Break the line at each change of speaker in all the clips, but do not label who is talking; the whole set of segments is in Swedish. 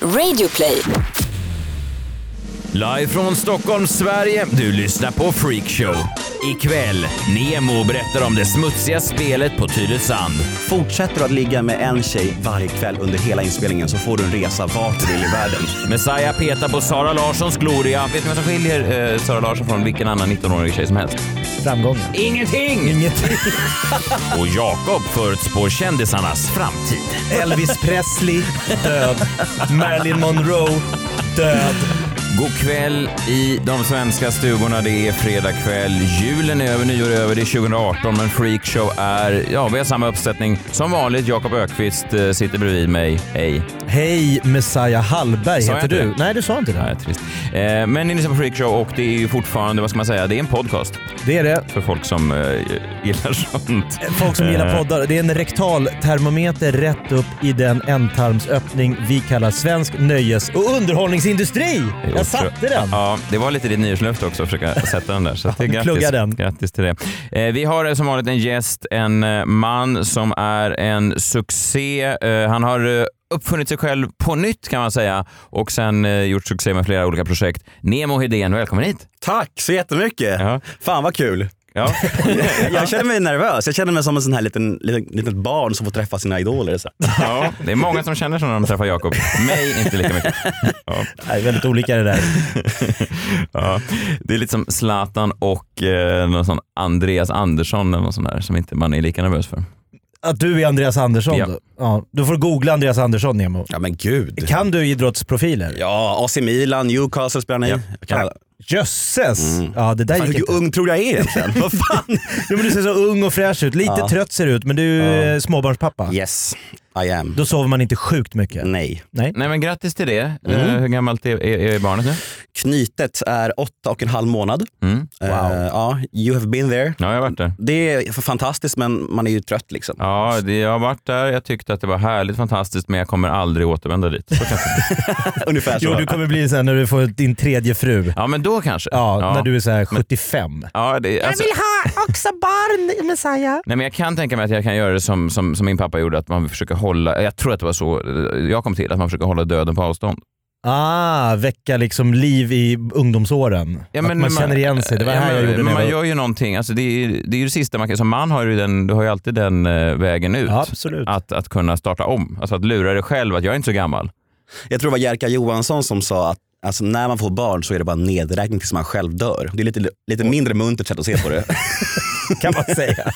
Radioplay.
Live från Stockholm, Sverige. Du lyssnar på Freakshow. Ikväll, Nemo berättar om det smutsiga spelet på Tylösand.
Fortsätter du att ligga med en tjej varje kväll under hela inspelningen så får du en resa vart du vill i världen.
Messiah petar på Sara Larssons gloria. Vet ni vad som skiljer eh, Sara Larsson från vilken annan 19-årig tjej som helst?
Framgången.
Ingenting!
Ingenting.
Och Jakob förutspår kändisarnas framtid.
Elvis Presley, död. Marilyn Monroe, död.
God kväll i de svenska stugorna. Det är fredag kväll. Julen är över, nyår är över. Det är 2018, men Freakshow är... Ja, vi har samma uppsättning. Som vanligt, Jakob Ökvist eh, sitter bredvid mig. Hej.
Hej Messiah Hallberg
Sa jag
heter
inte
du.
det?
Nej, du sa inte det.
Nej, trist. Eh, men ni lyssnar på Freakshow och det är ju fortfarande, vad ska man säga, det är en podcast.
Det är det.
För folk som eh, gillar sånt.
Folk som gillar
Eh,
poddar. Det är en rektal termometer rätt upp i den ändtarmsöppning vi kallar svensk nöjes och underhållningsindustri. Jag satte den.
Ja, det var lite ditt nyårslöfte också att försöka sätta den där. Så att det är grattis,
plugga den.
grattis till det. Eh, vi har som vanligt en gäst, en eh, man som är en succé. Eh, han har uppfunnit sig själv på nytt kan man säga och sen eh, gjort succé med flera olika projekt. Nemo Hedén, välkommen hit.
Tack så jättemycket!
Ja.
Fan vad kul!
Ja.
Jag känner mig nervös. Jag känner mig som en sån här liten, liten, litet barn som får träffa sina idoler. Så.
ja, det är många som känner så när de träffar Jakob. Mig inte lika mycket. Ja.
Nej, väldigt olika det där.
Ja, det är lite som Zlatan och eh, någon sån Andreas Andersson eller någon sån där som inte man är lika nervös för.
Att du är Andreas Andersson.
Ja.
då. Ja, du får googla Andreas Andersson Nemo.
Ja men gud.
Kan du idrottsprofiler?
Ja, AC Milan, Newcastle spelar ni.
Ja.
Jösses! Ja, det där
Fan,
gick
hur
inte.
ung tror jag är egentligen? Vad fan?
Jo, men du ser så ung och fräsch ut. Lite
Ja.
trött ser du ut, men du är ja. småbarnspappa.
Yes, I am.
Då sover man inte sjukt mycket.
Nej.
Nej.
Nej men grattis till det. Eh, hur gammalt är, är, är barnet nu?
Knytet är åtta och en halv månad.
Mm.
Eh, ja, you have been there.
Ja, jag har varit där.
Det är fantastiskt men man är ju trött liksom.
Ja, det, jag har varit där. Jag tyckte att det var härligt, fantastiskt, men jag kommer aldrig återvända dit. Så kanske.
Ungefär så.
Jo, du kommer bli sen när du får din tredje fru.
Ja, men då kanske.
Ja, när du är så här 75.
Ja, det, alltså,
ha också barn, Messiah.
nej, men jag kan tänka mig att jag kan göra det som, som, som min pappa gjorde, att man försöker hålla, jag tror att det var så jag kom till, att man försöker hålla döden på avstånd.
Ah, väcka liksom liv i ungdomsåren.
Ja,
att man, känner igen sig. Det var
ja,
här
men,
jag gjorde
men Man
jag var...
gör ju någonting, alltså det, är, det är ju det sista man kan, som man har ju den, du har ju alltid den eh, vägen ut.
Ja, absolut.
Att, att kunna starta om, alltså att lura dig själv att jag är inte så gammal.
Jag tror det var Jerka Johansson som sa att alltså, när man får barn så är det bara nedräkning tills man själv dör. Det är lite, lite mindre muntert sätt att se på det.
kan man säga.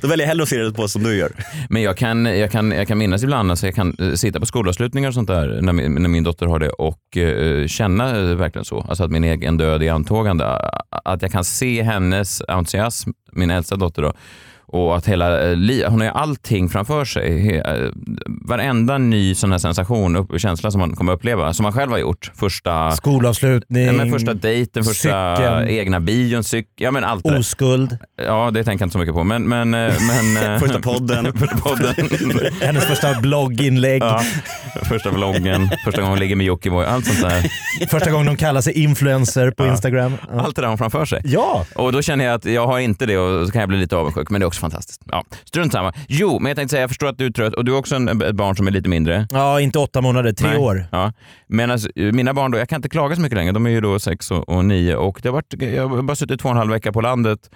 Då väljer jag hellre att se det på som du gör.
Men jag kan, jag kan, jag kan minnas ibland, alltså jag kan eh, sitta på skolavslutningar och sånt där när min, när min dotter har det och eh, känna eh, verkligen så. Alltså att min egen död är antågande. Att jag kan se hennes entusiasm, min äldsta dotter då, och att hela eh, li- hon har ju allting framför sig. Eh, Varenda ny sån här sensation och känsla som man kommer uppleva, som man själv har gjort. Första,
Skolavslutning,
ja, men första dejten, första
cykeln.
egna bion, cyk, ja men allt det
oskuld,
Ja, det tänker jag inte så mycket på. Men, men, eh, men,
Första podden.
första podden.
hennes första blogginlägg,
Ja, första vloggen, första gången hon ligger med Jockiboi, allt sånt där.
första gången de kallar sig influencer på Instagram. Ja.
Allt det där har hon framför sig.
ja,
Och då känner jag att jag har inte det och så kan jag bli lite avundsjuk, men det är också fantastiskt. Ja, strunt samma. Jo, men jag tänkte säga, jag förstår att du är trött och du är också en, ett barn som är lite mindre.
ja, inte åtta månader, tre
Nej.
år.
Ja. Men alltså, mina barn då, jag kan inte klaga så mycket längre. De är ju då sex och, och nio och det har varit, jag har bara suttit två och en halv vecka på landet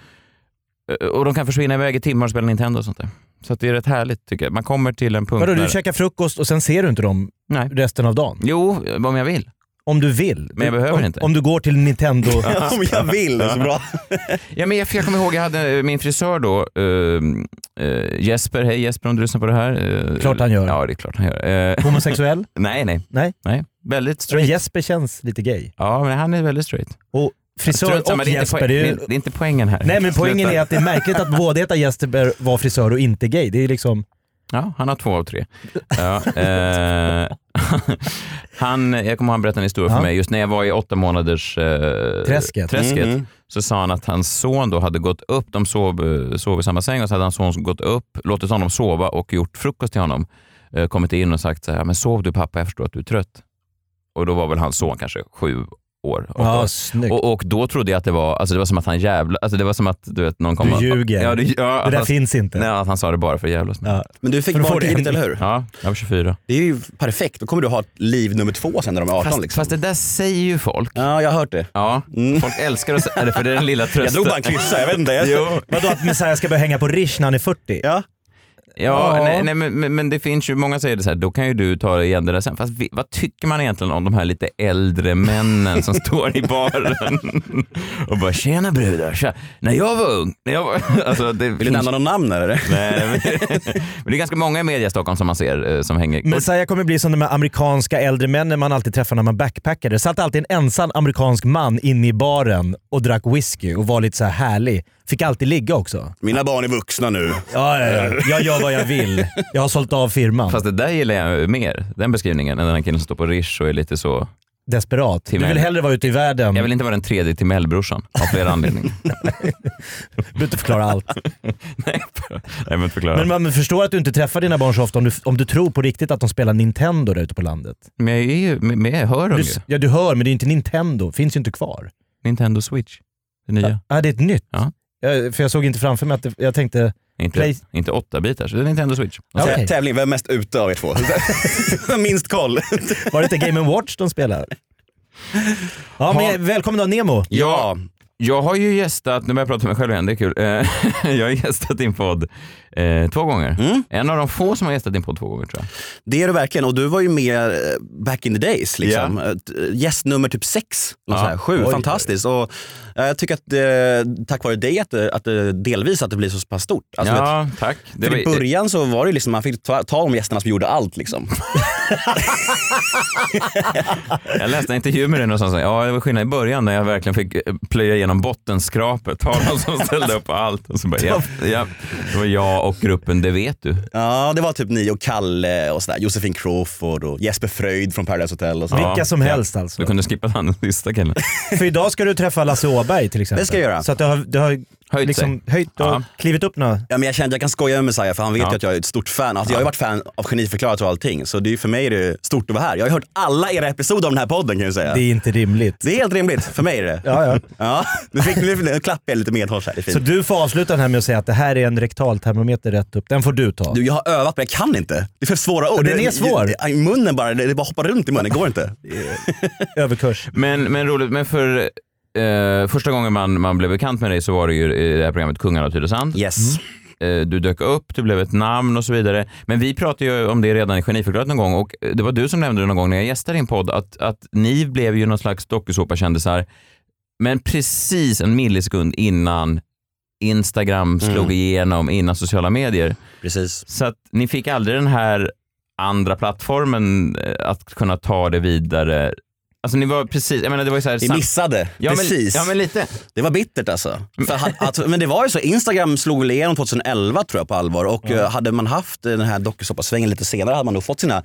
eh, och de kan försvinna iväg i timmar och spela Nintendo och sånt där. Så att det är rätt härligt tycker jag. Man kommer till en punkt
Vadå, du käkar frukost och sen ser du inte dem
Nej.
resten av dagen?
Jo, om jag vill.
Om du vill.
Men jag behöver
om,
inte.
Om du går till Nintendo.
Om jag vill, det är så bra.
Ja, men jag, jag kommer ihåg, jag hade eh, min frisör då, eh, eh, Jesper, hej Jesper om du lyssnar på det här. Eh,
Klart han gör.
Ja, det är klart han gör. Eh,
Homosexuell?
nej, nej,
Nej.
nej. Väldigt
Men
straight.
Jesper känns lite gay.
Ja, men han är väldigt straight.
Och frisör
samma,
och
det är inte
Jesper, det är ju...
det är inte poängen här.
Nej men poängen är att det är märkligt att både heta Jesper var frisör och inte gay. Det är liksom...
Ja, han har två av tre. Ja, eh, han, jag kommer ihåg han berättade en historia för mig. Just när jag var i åtta månaders eh,
Träsket.
träsket
Mhm.
så sa han att hans son då hade gått upp, de sov, eh, sov i samma säng och så hade hans son gått upp, låtit honom sova och gjort frukost till honom. Eh, kommit in och sagt så här, men sov du pappa, jag förstår att du är trött. Och då var väl hans son kanske sju, år.
Ja.
Och, och då trodde jag att det var, alltså det var som att han jävla, alltså det var som att du vet någon kom
Du
och-
ljuger.
Ja, det, ja,
det där
han,
finns inte.
Nej, att han sa det bara för att jävlas.
Ja.
Men du fick barn tidigt, eller hur?
Ja, jag var 24.
Det är ju perfekt, då kommer du ha ett liv nummer två sen när de är 18.
Fast,
liksom.
fast det där säger ju folk.
Ja, jag har hört det.
Ja,
Mm.
folk älskar att säga det för det är den lilla trösten.
Jag drog bara en kyssa, jag vet inte. Jag...
Vadå att Messiah ska börja hänga på Rish när han är 40?
Ja.
Ja,
Ja.
Nej, nej, men, men, men det finns ju, många säger det så här, då kan ju du ta igen det där sen. Fast vi, vad tycker man egentligen om de här lite äldre männen som står i baren och bara “tjena brudar, tja. när jag var ung”. När jag var, alltså, det
Vill du
finns-
nämna någon namn eller?
Nej, men, men det är ganska många i media i Stockholm som man ser eh, som hänger.
Messiah kommer bli som de här amerikanska äldre männen man alltid träffar när man backpackar. Det satt alltid en ensam amerikansk man inne i baren och drack whisky och var lite så här härlig. Fick alltid ligga också.
Mina barn är vuxna nu.
Ja, ja, ja. Jag gör vad jag vill. Jag har sålt av firman.
Fast det där gillar jag mer, den beskrivningen, än den här killen som står på Rish och är lite så...
Desperat. Du
Timell.
vill hellre vara ute i världen.
Jag vill inte vara den tredje Timell-brorsan av flera anledningar.
Du behöver inte förklara allt.
Nej, men förklara.
Men man förstår att du inte träffar dina barn så ofta om du, om du tror på riktigt att de spelar Nintendo där ute på landet.
Men jag, är ju, men jag hör dem
Du,
ju.
ja, du hör, men det är inte Nintendo. Finns ju inte kvar.
Nintendo Switch, det nya.
Ja, det är ett nytt.
Ja.
Jag, för jag såg inte framför mig att det, jag tänkte,
Inte,
Play-
inte 8 bitar, så det är Nintendo Switch.
Ja, okej.
Tävling, vem är mest ute av er två? Minst koll.
var det inte Game Watch de spelar? Ja, men välkommen då Nemo.
Ja, jag har ju gästat, nu börjar jag prata med mig själv igen, det är kul. Eh, jag har gästat din podd eh, två gånger.
Mm.
En av de få som har gästat din podd två gånger tror jag.
Det är du verkligen och du var ju med eh, back in the days. Liksom.
Ja.
Ett, eh, Gäst nummer typ sex,
Ja.
så här, sju.
Oj.
Fantastiskt. Och, eh, jag tycker att eh, tack vare dig att, det- att det delvis att det blir så pass stort. Alltså, vet,
ja, tack. Det
för I
var,
början så var det liksom, man fick ta, ta de gästerna som gjorde allt. Liksom.
jag läste en intervju med dig någonstans. Ja, det var skillnad i början när jag verkligen fick eh, plöja igenom bottenskrapet. Ta någon som ställde upp allt. Och så bara, ja, ja, det var jag och gruppen Det vet du.
Ja, det var typ ni och Kalle och sådär. Josefin Crawford och Jesper Fröjd från Paradise Hotel och så.
Ja.
Vilka som helst alltså.
Du kunde skippa han den sista killen.
För idag ska du träffa Lasse Åberg till exempel.
Det ska jag göra.
Så att du har, du har
Höjt
liksom höjt och
Ja.
klivit upp några...
Ja, men jag kände att jag kan skoja med Messiah för han vet
Ja.
ju att jag är ett stort fan. Alltså, Jag har ju varit fan av Geniförklarat och allting. Så det är för mig är det stort att vara här. Jag har hört alla era episoder av den här podden kan jag säga.
Det är inte rimligt.
Det är helt rimligt, för mig är det.
Ja, ja.
Ja, nu fick nu, nu klappar jag lite medhårs här, det är
Så du får avsluta den här med att säga att det här är en rektaltermometer rätt upp. Den får du ta.
Du, jag har övat men jag kan inte. Det är för svåra ord.
den är
Det-
svår.
det- I munnen bara, det, det bara hoppar runt i munnen, det går inte.
Överkurs.
Men, men roligt, men för eh, första gången man, man blev bekant med dig så var det ju i det här programmet Kungarna av Tylösand.
Yes.
Eh, du dök upp, du blev ett namn och så vidare. Men vi pratade ju om det redan i Geniförklarat någon gång och det var du som nämnde det någon gång när jag gästade din podd att, att ni blev ju någon slags dokusåpakändisar men precis en millisekund innan Instagram slog
Mm.
igenom, innan sociala medier.
Precis.
Så att ni fick aldrig den här andra plattformen eh, att kunna ta det vidare. Alltså ni var precis, jag menar det var ju så här,
Vi
sam-
missade,
ja, men,
precis.
Ja men lite.
Det var bittert alltså. För, att, men det var ju så, Instagram slog väl igenom 2011 tror jag på allvar och eh, hade man haft den här dokusåpasvängen lite senare hade man nog fått sina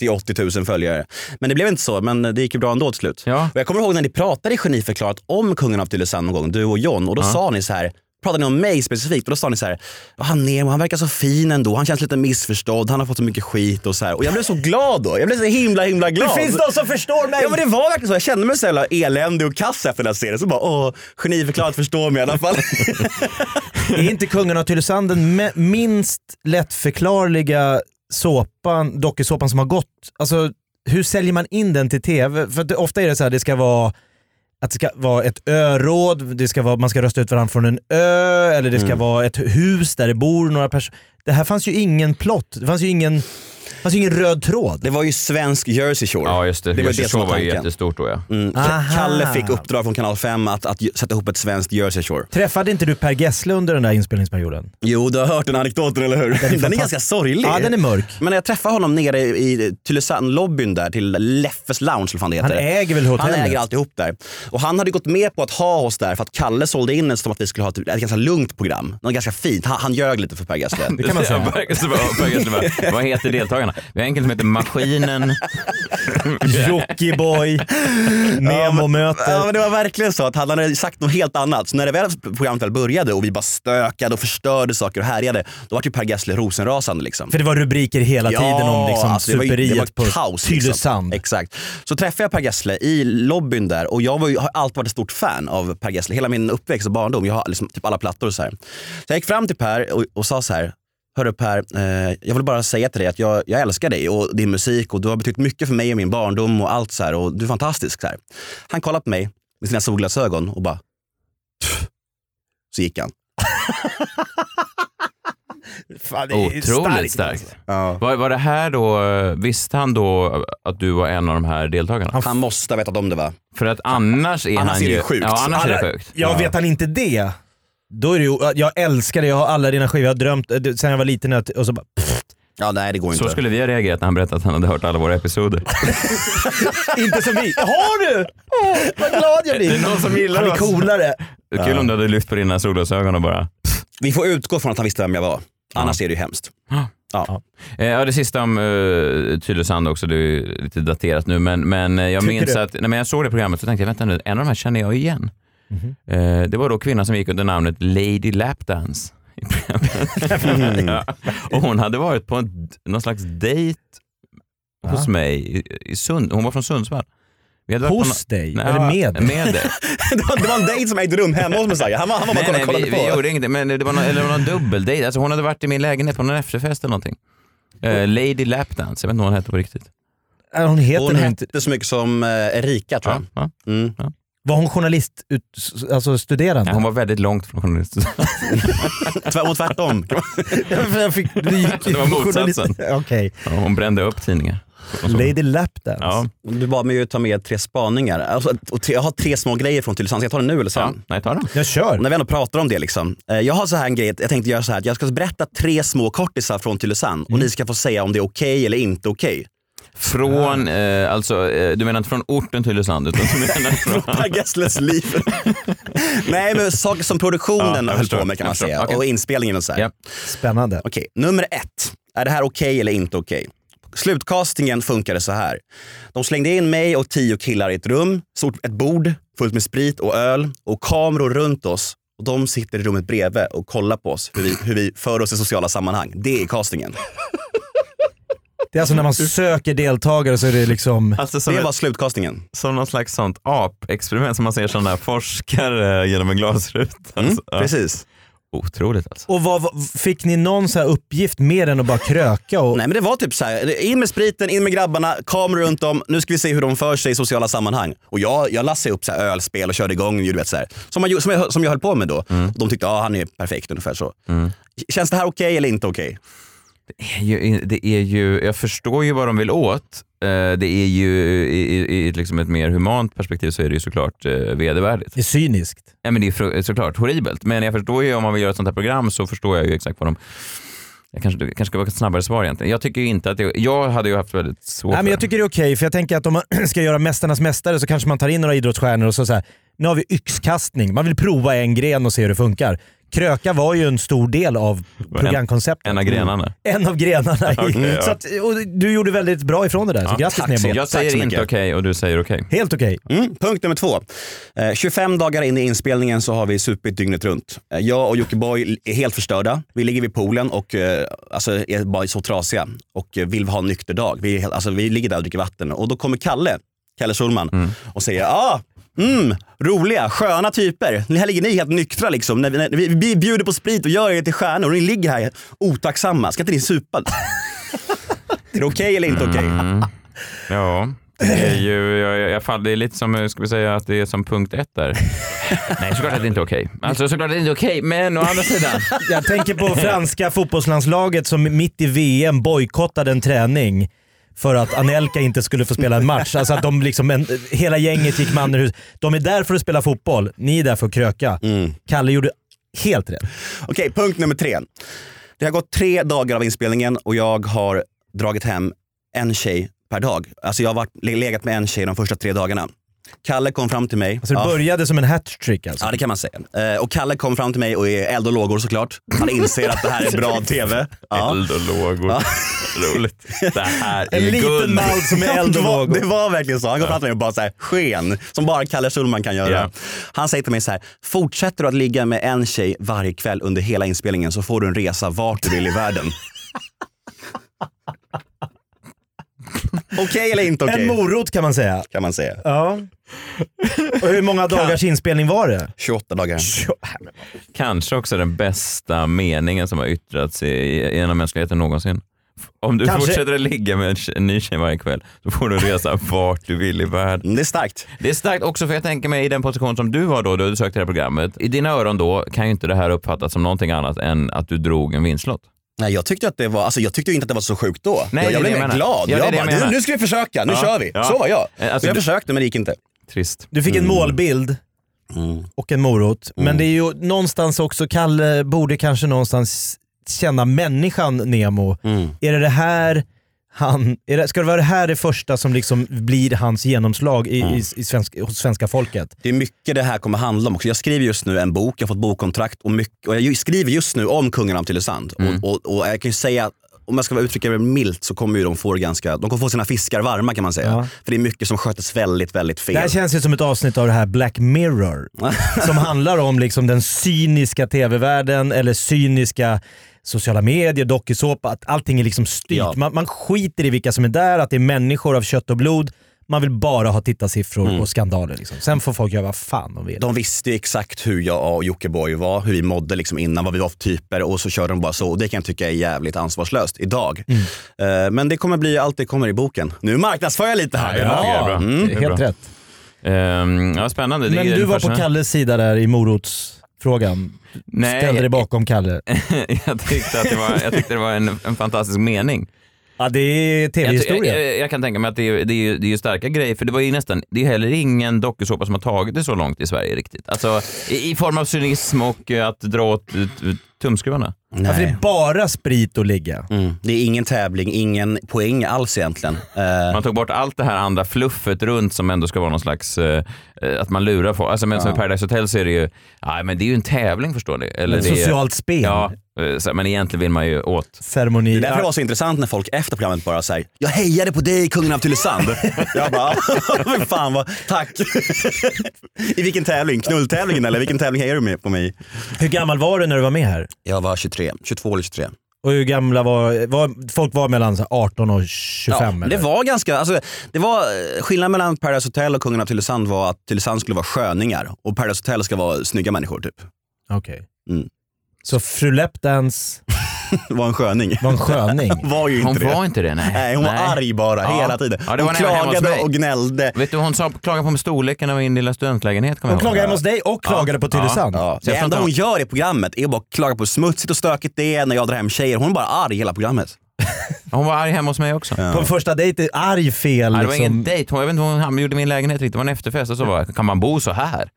70-80 000 följare. Men det blev inte så, men det gick ju bra ändå till slut.
Ja.
Och jag kommer ihåg när ni pratade i Geniförklarat om kungen av Tylösand någon gång, du och John, och då sa ni så här pratade ni om mig specifikt och då sa ni så här, "Ja, han Nemo han verkar så fin ändå, han känns lite missförstådd, han har fått så mycket skit och så här. Och jag blev så glad då, jag blev så himla himla glad.
Det finns de som förstår mig!
Ja men det var verkligen så, jag kände mig så jävla eländig och kass efter den här serien. Så bara, åh, geniförklarat förstår mig i alla fall.
Är inte Kungen av Tylösand den minst lättförklarliga såpan, dokusåpan som har gått? Alltså, hur säljer man in den till tv? För ofta är det så här, det ska vara att det ska vara ett öråd, det ska vara, man ska rösta ut varandra från en ö, eller det ska vara ett hus där det bor några personer. Det här fanns ju ingen plott, det fanns ju ingen, det fanns ju ingen röd tråd.
Det var ju svensk Jersey Shore.
Ja just det,
Det var
Jersey
det
Shore
var
ju jättestort då ja.
Mm.
Aha.
Kalle fick uppdrag från kanal 5 att, att sätta ihop ett svenskt Jersey Shore.
Träffade inte du Per Gessle under den där inspelningsperioden?
Jo, du har hört den anekdoten eller hur? Den är,
fantastisk.
ganska sorglig.
Ja, den är mörk.
Men när jag träffade honom nere i Tylösand-lobbyn där till Leffes Lounge, eller vad det
Han
heter.
äger väl hotellet?
Han äger alltihop där. Och han hade gått med på att ha oss där för att Kalle sålde in som att vi skulle ha ett, ett ganska lugnt program. Något ganska fint. Han, han ljög lite för Per Gessle.
Det kan man säga.
Ja, Per Gessle bara- Per Gessle bara, Vad heter deltagarna? Deltagarna. Vi har en kille som heter Maskinen.
Jockiboi, Nemo-möter.
Ja, men det var verkligen så att han hade sagt något helt annat. Så när det väl programmet väl började och vi bara stökade och förstörde saker och härjade, då var ju Per Gessle rosenrasande. Liksom.
För det var rubriker hela tiden om liksom
alltså det var
superiet
det var
på
kaos,
Tylösand.
Liksom. Exakt. Så träffade jag Per Gessle i lobbyn där och jag var har alltid varit ett stort fan av Per Gessle. Hela min uppväxt och barndom. Jag har liksom typ alla plattor och så här. Så jag gick fram till Per och, och sa så här. Hörru Per, eh, jag vill bara säga till dig att jag, jag älskar dig och din musik och du har betytt mycket för mig och min barndom och allt så här och du är fantastisk. Så här. Han kollade på mig med sina solglasögon och bara "Pff." så gick han.
Fan, det är
Otroligt starkt.
alltså.
Ja.
Var, var det här då, visste han då att du var en av de här deltagarna?
Han måste ha vetat om det va?
För att annars är
Annars
han
är det
ju...
ju sjukt.
Ja, annars är det sjukt.
Ja, vet han inte det, då är det ju, jag älskar det, jag har alla dina skivor, jag har drömt eh, sen jag var liten att- och så bara pff,
Ja nej det går inte.
Så skulle vi ha reagerat när han berättade att han hade hört alla våra episoder.
Inte som vi. Har du? Vad glad jag blir.
Det är någon som gillar
Han är
oss.
coolare.
Kul om du hade lyft på dina solglasögon och bara...
Vi får utgå från att han visste vem jag var. Annars är det ju hemskt. Ja.
Eh, Ja, det sista om uh, Tylösand också, det är lite daterat nu, men, men eh, jag
Tycker
minns
du?
att när jag såg det programmet så tänkte jag, vänta nu, en av de här känner jag igen.
Mhm.
Eh, det var då kvinnan som gick under namnet Lady Lapdance.
Mm.
ja. Och hon hade varit på en, någon slags dejt hos mig i, i Sund. Hon var från Sundsvall.
Hos
nå-
dig?
Nej,
Eller med?
Med dig.
det, var, det var en dejt som ägde rum hemma hos Messiah. Han var, han var bara
Nej,
kollade
nej, vi,
på.
vi gjorde inget, men det var någon, eller någon dubbeldejt. Alltså hon hade varit i min lägenhet på någon efterfest eller någonting. Eh, Lady Lapdance, jag vet inte vad hon hette på riktigt.
Äh, Hon heter
Hon hette så mycket som eh, Erika tror jag.
Ja, ja.
Mm.
Var hon journalist, ut, alltså studerande?
Ja, hon var väldigt långt från journalist.
Och tvärtom.
jag fick, du gick
Det var motsatsen.
Okej.
Ja, hon brände upp tidningar.
Lady Lapdance.
Ja,
Du bad mig ju ta med tre spaningar. Alltså, och tre, jag har tre små grejer från Tylösand. Ska jag ta det nu eller
ja.
sen?
Nej, ta den.
Jag kör.
När vi ändå pratar om det. Liksom. Eh, Jag har så här en grej, jag tänkte göra så här att jag ska berätta tre små kortisar från Tylösand och ni ska få säga om det är okej eller inte okej.
Från, eh, alltså, eh, du menar inte från orten Tylösand utan du menar från...
Per Gessles liv. Nej men saker som produktionen
Ja,
höll på med kan man säga.
Okej.
Och inspelningen och så här.
Ja.
Spännande.
Okej, nummer ett. Är det här okej eller inte okej? Slutcastingen funkade så här. De slängde in mig och tio killar i ett rum, stort ett bord fullt med sprit och öl och kameror runt oss. Och De sitter i rummet bredvid och kollar på oss, hur vi, hur vi för oss i sociala sammanhang. Det är castingen.
Det är alltså när man söker deltagare så är det liksom...
Alltså som,
Det
ett,
var slutcastingen.
som någon slags sånt apexperiment som man ser sådana där forskare genom en glasruta.
Mm,
Alltså, ja.
Precis.
Otroligt alltså.
Och vad, fick ni någon så här uppgift mer än att bara kröka? Och,
Nej men det var typ så här. in med spriten, in med grabbarna, kameror runt om. Nu ska vi se hur de för sig i sociala sammanhang. Och jag, jag lassade upp så här ölspel och körde igång. Du vet, så här. Som, man, som, jag, som jag höll på med då. De tyckte att han är perfekt ungefär så. Känns det här okej eller inte okej?
Det är ju, det är ju, jag förstår ju vad de vill åt. Eh, Det är ju i, i, i liksom ett mer humant perspektiv så är det ju såklart eh, vedervärdigt.
det är cyniskt.
Ja, men det är fru- såklart horribelt. Men jag förstår ju om man vill göra ett sånt här program så förstår jag ju exakt vad de... Jag kanske, kanske ska vara ett snabbare svar egentligen. Jag tycker inte att det, Jag hade ju haft väldigt svårt
Nej, men jag tycker det är okej, för jag tänker att om man ska göra Mästarnas Mästare så kanske man tar in några idrottsstjärnor och så, så här, nu har vi yxkastning. Man vill prova en gren och se hur det funkar. Kröka var ju en stor del av programkonceptet.
En av grenarna.
En av grenarna. i-
Okej, ja.
så att, och du gjorde väldigt bra ifrån det där, så
Ja,
grattis
mycket.
Jag säger inte okej och du säger okej.
Helt okej.
Mm, punkt nummer två. Eh, 25 dagar in i inspelningen så har vi supit dygnet runt. Eh, jag och Jockiboi är helt förstörda. Vi ligger vid poolen och eh, alltså, är bara så trasiga och eh, vill ha en nykter dag. Vi, alltså, vi ligger där och dricker vatten och då kommer Kalle, Kalle Schulman och säger ah, Mm, roliga, sköna typer. Ni- Här ligger ni helt nyktra liksom. När vi, när vi, vi bjuder på sprit och gör er till stjärnor och ni ligger här otacksamma. Ska inte ni supa? är det okej eller inte okej?
Mm. Ja, det är ju jag, jag, fall, det är lite som, ska vi säga att det är som punkt ett där. Nej, såklart att det inte är okej. Alltså såklart att det inte är okej, men å andra sidan.
Jag tänker på franska fotbollslandslaget som mitt i VM bojkottade en träning för att Anelka inte skulle få spela en match. Alltså att de liksom, en, hela gänget gick man ur hus. De är där för att spela fotboll, ni är där för att kröka.
Mm.
Kalle gjorde helt rätt.
Okej, punkt nummer tre. Det har gått tre dagar av inspelningen och jag har dragit hem en tjej per dag. Alltså jag har varit, legat med en tjej de första tre dagarna. Kalle kom fram till mig.
Alltså det
Ja.
började som en hattrick alltså.
Ja det kan man säga. Eh, och Kalle kom fram till mig och är eld och lågor såklart. Han inser att det här är bra TV. Ja.
Eld och lågor. Roligt. Det här är
En liten
guld.
man som är eld
det,
och
var,
lågor.
det var verkligen så. Han kom fram till mig och bara så här, sken, som bara Kalle Schulman kan göra.
Ja.
Han säger till mig så här, fortsätter du att ligga med en tjej varje kväll under hela inspelningen så får du en resa vart du vill i världen. Okej eller inte okej?
En morot kan man säga.
kan man säga.
Ja. Och hur många dagars inspelning var det?
28 dagar.
Kanske också den bästa meningen som har yttrats i- genom mänskligheten någonsin. Om du
Kanske-
fortsätter att ligga med en, ny tjej varje kväll så får du resa vart du vill i världen.
Det är starkt.
Det är starkt också för jag tänker mig i den position som du var då du sökte det här programmet. I dina öron då kan ju inte det här uppfattas som någonting annat än att du drog en vinstlott.
Nej, jag tyckte att det var, alltså jag tyckte inte att det var så sjukt då.
Nej,
jag, jag blev
det jag
mer
menar.
glad.
Ja,
jag
det
bara,
jag menar.
nu, ska vi försöka, nu
Ja,
kör vi.
ja.
Så var jag.
Eh, alltså,
jag
du-
försökte men det gick inte.
Trist.
Du fick en
Mm.
målbild och en morot. Men det är ju någonstans också, Kalle borde kanske någonstans känna människan Nemo.
Mm.
Är det det här han, är det, ska det vara det här det första som liksom blir hans genomslag i, i, i svensk, hos svenska folket?
Det är mycket det här kommer handla om också. Jag skriver just nu en bok, jag har fått bokkontrakt och, mycket, och jag skriver just nu om kungen av Tylösand. Och, och, och jag kan ju säga om jag ska uttrycka det milt så kommer ju de få ganska, de kommer få sina fiskar varma kan man säga.
Ja.
För det är mycket som sköts väldigt, väldigt fel.
Det här känns ju som ett avsnitt av det här Black Mirror. som handlar om liksom den cyniska tv-världen eller cyniska sociala medier, dokusåpa, att allting är liksom styrt.
Ja.
Man, man skiter i vilka som är där, att det är människor av kött och blod. Man vill bara ha tittarsiffror och skandaler. Liksom. Sen får folk göra vad fan de vill.
De visste ju exakt hur jag och Jockiboi var, hur vi mådde liksom innan, vad vi var för typer och så körde de bara så. Och det kan jag tycka är jävligt ansvarslöst idag. Eh, men det kommer bli allt det kommer i boken. Nu marknadsför jag lite här.
Ja, är bra.
Mm.
Det är
Helt
bra.
rätt.
Ehm, ja, spännande.
Men du var på. Kalles sida där i morotsfrågan.
Nej,
Ställde dig bakom Kalle.
jag tyckte att det var, jag tyckte det var en, en fantastisk mening.
Ja, det är
Jag,
tv-historia.
jag, jag kan tänka mig att det är, det är, ju- det är starka grejer, för det var ju nästan, det är heller ingen dokusåpa som har tagit det så långt i Sverige riktigt. Alltså i, i form av cynism och eh, att dra åt tumskruvarna.
Ja, för det
Nej.
är bara sprit och ligga.
Mm. Det är ingen tävling, ingen poäng alls egentligen. Eh,
Man tog bort allt det här andra fluffet runt som ändå ska vara någon slags, eh, eh, att man lurar folk. Alltså men som i Paradise Hotel så är det ju, ja men det är ju en tävling förstår ni. Eller det är,
socialt spel.
Ja, men egentligen vill man ju åt.
Ceremoni.
det är därför det var så intressant när folk efter programmet bara säger “Jag hejade på dig kungen av Tylösand”. jag bara “Men fan vad, tack”. I vilken tävling? Knulltävlingen eller vilken tävling hejar du med på mig?
Hur gammal var du när du var med här?
Jag var 23, 22 eller 23.
Och hur gamla var, var folk var mellan så här 18 och 25
Ja,
eller?
det var ganska, alltså, det var, eh, skillnaden mellan Paradise Hotel och Kungen av Tylösand var att Tylösand skulle vara sköningar och Paradise Hotel ska vara snygga människor typ.
Okej.
Mm.
Så fru Lapdance
var en sköning.
var en sköning?
var ju inte
Hon
det.
var inte det, nej.
Nej, hon var arg bara
Ja.
hela tiden.
Ja, det var
hon klagade och gnällde.
Vet du, hon sa, klagade på med storleken av min lilla studentlägenhet.
Hon klagade hemma hos dig och klagade på Tylösand.
Ja, det enda hon
hon-
gör i programmet är att bara klaga på hur smutsigt och stökigt det är när jag drar hem tjejer. Hon är bara arg hela programmet.
Hon var arg hemma hos mig också.
På en första dejt, arg fel.
Nej, det var
liksom.
ingen dejt. Hon, jag vet inte, hon han gjorde min lägenhet riktigt. Det var en efterfest och så var kan man bo så här?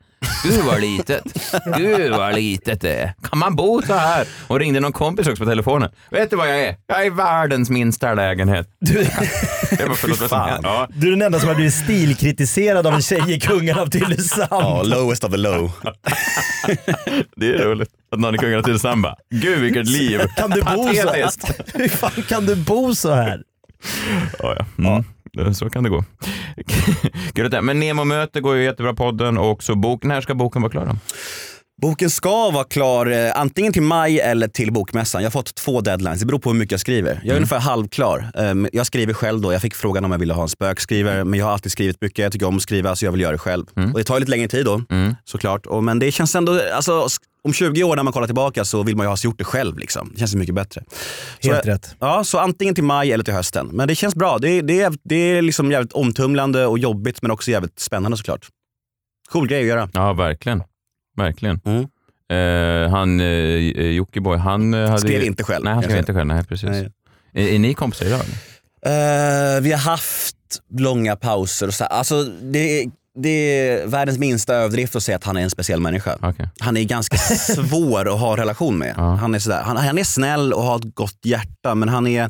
Gud vad litet. Gud vad litet det är. Kan man bo så här? Hon ringde någon kompis också på telefonen. Vet du vad jag är? Jag är världens minsta lägenhet.
Du,
Det var förlåt, vad som
Fan.
hände. ja.
du är den enda som har blivit stilkritiserad av en tjej i Kungen av Tylösand.
Ja, lowest of the low.
Det är roligt att någon i Kungarna till samba. Gud vilket liv.
Kan du bo så?
Patetiskt.
Hur fan kan du bo så här?
Ja, ja. Mm. Det- så kan det gå. Men Nemo-möte går ju jättebra podden och så boken. När ska boken vara klar då?
Boken ska vara klar eh, antingen till maj eller till bokmässan. Jag har fått två deadlines, det beror på hur mycket jag skriver. Jag är
Mm.
ungefär halvklar. Um, jag skriver själv då, jag fick frågan om jag ville ha en spökskrivare men jag har alltid skrivit mycket, jag tycker om att skriva så jag vill göra det själv.
Mm.
Och det tar lite längre tid då såklart. Och, men det känns ändå, alltså, om 20 år när man kollar tillbaka så vill man ju ha gjort det själv. Liksom. Det känns mycket bättre.
Helt rätt.
Ja, så antingen till maj eller till hösten. Men det känns bra. Det, är- det, det är liksom jävligt omtumlande och jobbigt men också jävligt spännande såklart. Cool grej att göra.
Ja, verkligen. Verkligen.
Mm.
Eh, han, eh, Jockiboi, han eh, hade
Skrev inte själv.
Nej, han skrev inte själv. Nej, precis.
Nej.
Är, är ni kompisar idag?
Eh, vi har haft långa pauser. Och så, alltså, det, är, det är världens minsta överdrift att säga att han är en speciell människa.
Okej.
Han är ganska svår att ha relation med.
Ja.
Han, är sådär, han, han är snäll och har ett gott hjärta men han är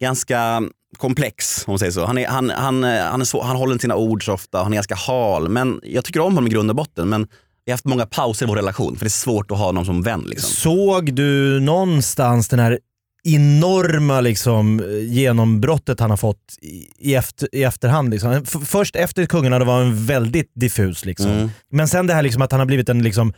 ganska komplex om man säger så. Han, är, han, han, eh, han, är så, han håller inte sina ord så ofta, han är ganska hal. Men jag tycker om honom i grund och botten. Men vi har haft många pauser i vår relation för det är svårt att ha någon som vän. Liksom.
Såg du någonstans den här enorma liksom, genombrottet han har fått i, efter, i efterhand. Liksom. Först efter Kungarna då var han väldigt diffus. Liksom.
Mm.
Men sen det här liksom, att han har blivit en liksom,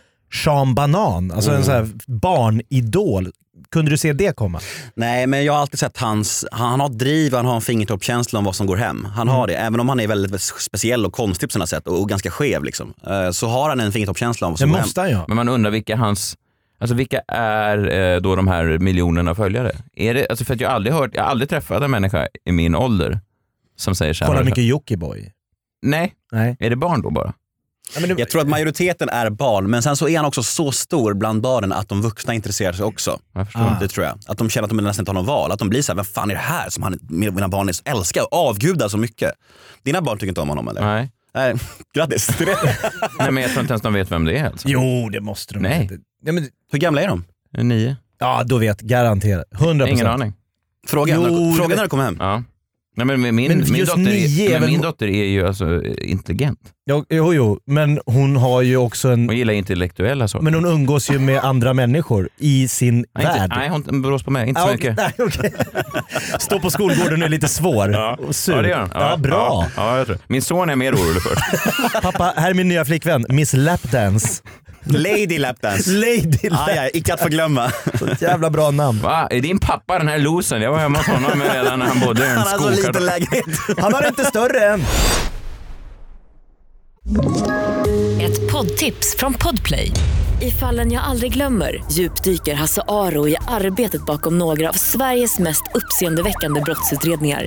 Sean Banan, alltså en
Mm.
så här barnidol. Kunde du se det komma?
Nej men jag har alltid sett hans, han, han har driv han har en fingertoppkänsla om vad som går hem. Han har det, även om han är väldigt, speciell och konstig på sina sätt och, och ganska skev. Liksom. Eh, Så har han en fingertoppkänsla om vad
Det
som går hem.
måste han ju ha.
Men man undrar vilka hans Alltså vilka är eh, då de här miljonerna följare? Är det, alltså för att jag har aldrig hört, jag har aldrig träffat en människa i min ålder som säger så här.
Kollar mycket Jockiboi.
Nej,
Nej.
är det barn då bara?
Ja, men det,
Jag tror att majoriteten är barn, men sen så är han också så stor bland barnen att de vuxna intresserar sig också.
Jag förstår.
Ah.
Det tror jag. Att de känner att de nästan inte har något val. Att de blir så här, vem fan är det här som han, mina barn älskar och avgudar så mycket? Dina barn tycker inte om honom eller?
Nej.
Nej. Grattis. till det.
Nej, men jag tror inte ens de vet vem det är. Alltså.
jo, det måste de.
Nej.
Ja, men,
Hur gamla är de?
Nio?
ja, då vet garanterat. 100%.
Ingen aning.
Fråga,
Jo,
när, fråga när du kommer hem.
Ja. Nej, men min,
Men
min, dotter,
är
men
väl-
min dotter är ju alltså intelligent.
Ja, jo, jo, men hon har ju också en...
Hon gillar intellektuella saker.
Men hon umgås ju med andra människor i sin
nej,
värld.
inte, nej, hon beror på mig. Inte så
Ah,
mycket.
nej, okej. Stå på skolgården är lite svår
Ja.
och sur.
Ja, det gör hon.
Ja, bra.
Ja, ja, jag tror. Min son är mer orolig för.
Pappa, här är min nya flickvän, Miss Lapdance.
Lady Lapdance.
Lady
Ah, ja, icke att förglömma.
Jävla bra namn.
Va? Är din pappa den här losen? Jag var hemma hos honom redan när han bodde i en
Han har så liten lägenhet.
Han har inte större än.
Ett poddtips från Podplay. I fallen jag aldrig glömmer djupdyker Hasse Aro i arbetet bakom några av Sveriges mest uppseendeväckande brottsutredningar.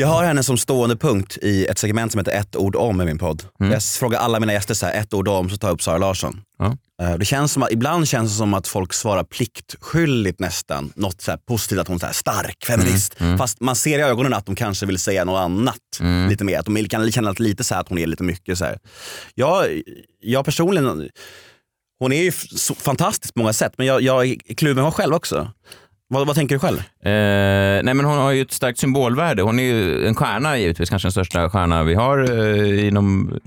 Jag har henne som stående punkt i ett segment som heter ett ord om i min podd.
Mm.
Jag frågar alla mina gäster så här, ett ord om, så tar jag upp Sara Larsson.
Ja.
Eh, Det känns som att, ibland känns det som att folk svarar pliktskyldigt nästan. Något så positivt, att hon är stark feminist.
Mm,
Fast man ser i ögonen att de kanske vill säga något annat. Lite mer. Att de kan känna lite så här att hon är lite mycket så här. Jag, jag personligen, hon är ju fantastisk på många sätt men jag, jag är kluven själv också. Vad, vad tänker du själv?
Eh, nej men hon har ju ett starkt symbolvärde. Hon är ju en stjärna givetvis, kanske den största stjärna vi har eh, inom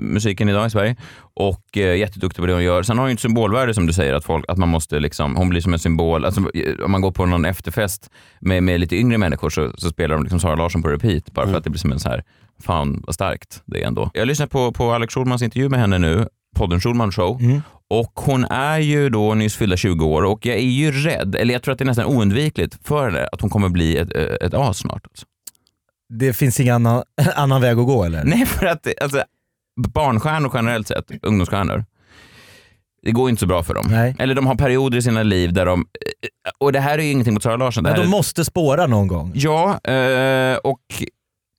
musiken idag i Sverige. Och eh, jätteduktig på det hon gör. Sen har hon ju ett symbolvärde som du säger, att, folk, att man måste liksom, hon blir som en symbol. Alltså, eh, om man går på någon efterfest med, med lite yngre människor så, så spelar de liksom Sara Larsson på repeat. Bara för att det blir som en så här, fan vad starkt det är ändå. Jag lyssnar på, på Alex Schulmans intervju med henne nu, podden Schulman show.
Mm.
Och hon är ju då nyss fyllda 20 år och jag är ju rädd, eller jag tror att det är nästan oundvikligt för henne att hon kommer bli ett, ett as snart. Alltså.
Det finns ingen annan, annan väg att gå eller?
Nej, för att det- alltså, barnstjärnor generellt sett, ungdomsstjärnor, det går inte så bra för dem.
Nej.
Eller de har perioder i sina liv där de, och det här är ju ingenting mot Sara Larsson. Det
Men de måste spåra någon gång.
Ja, eh, och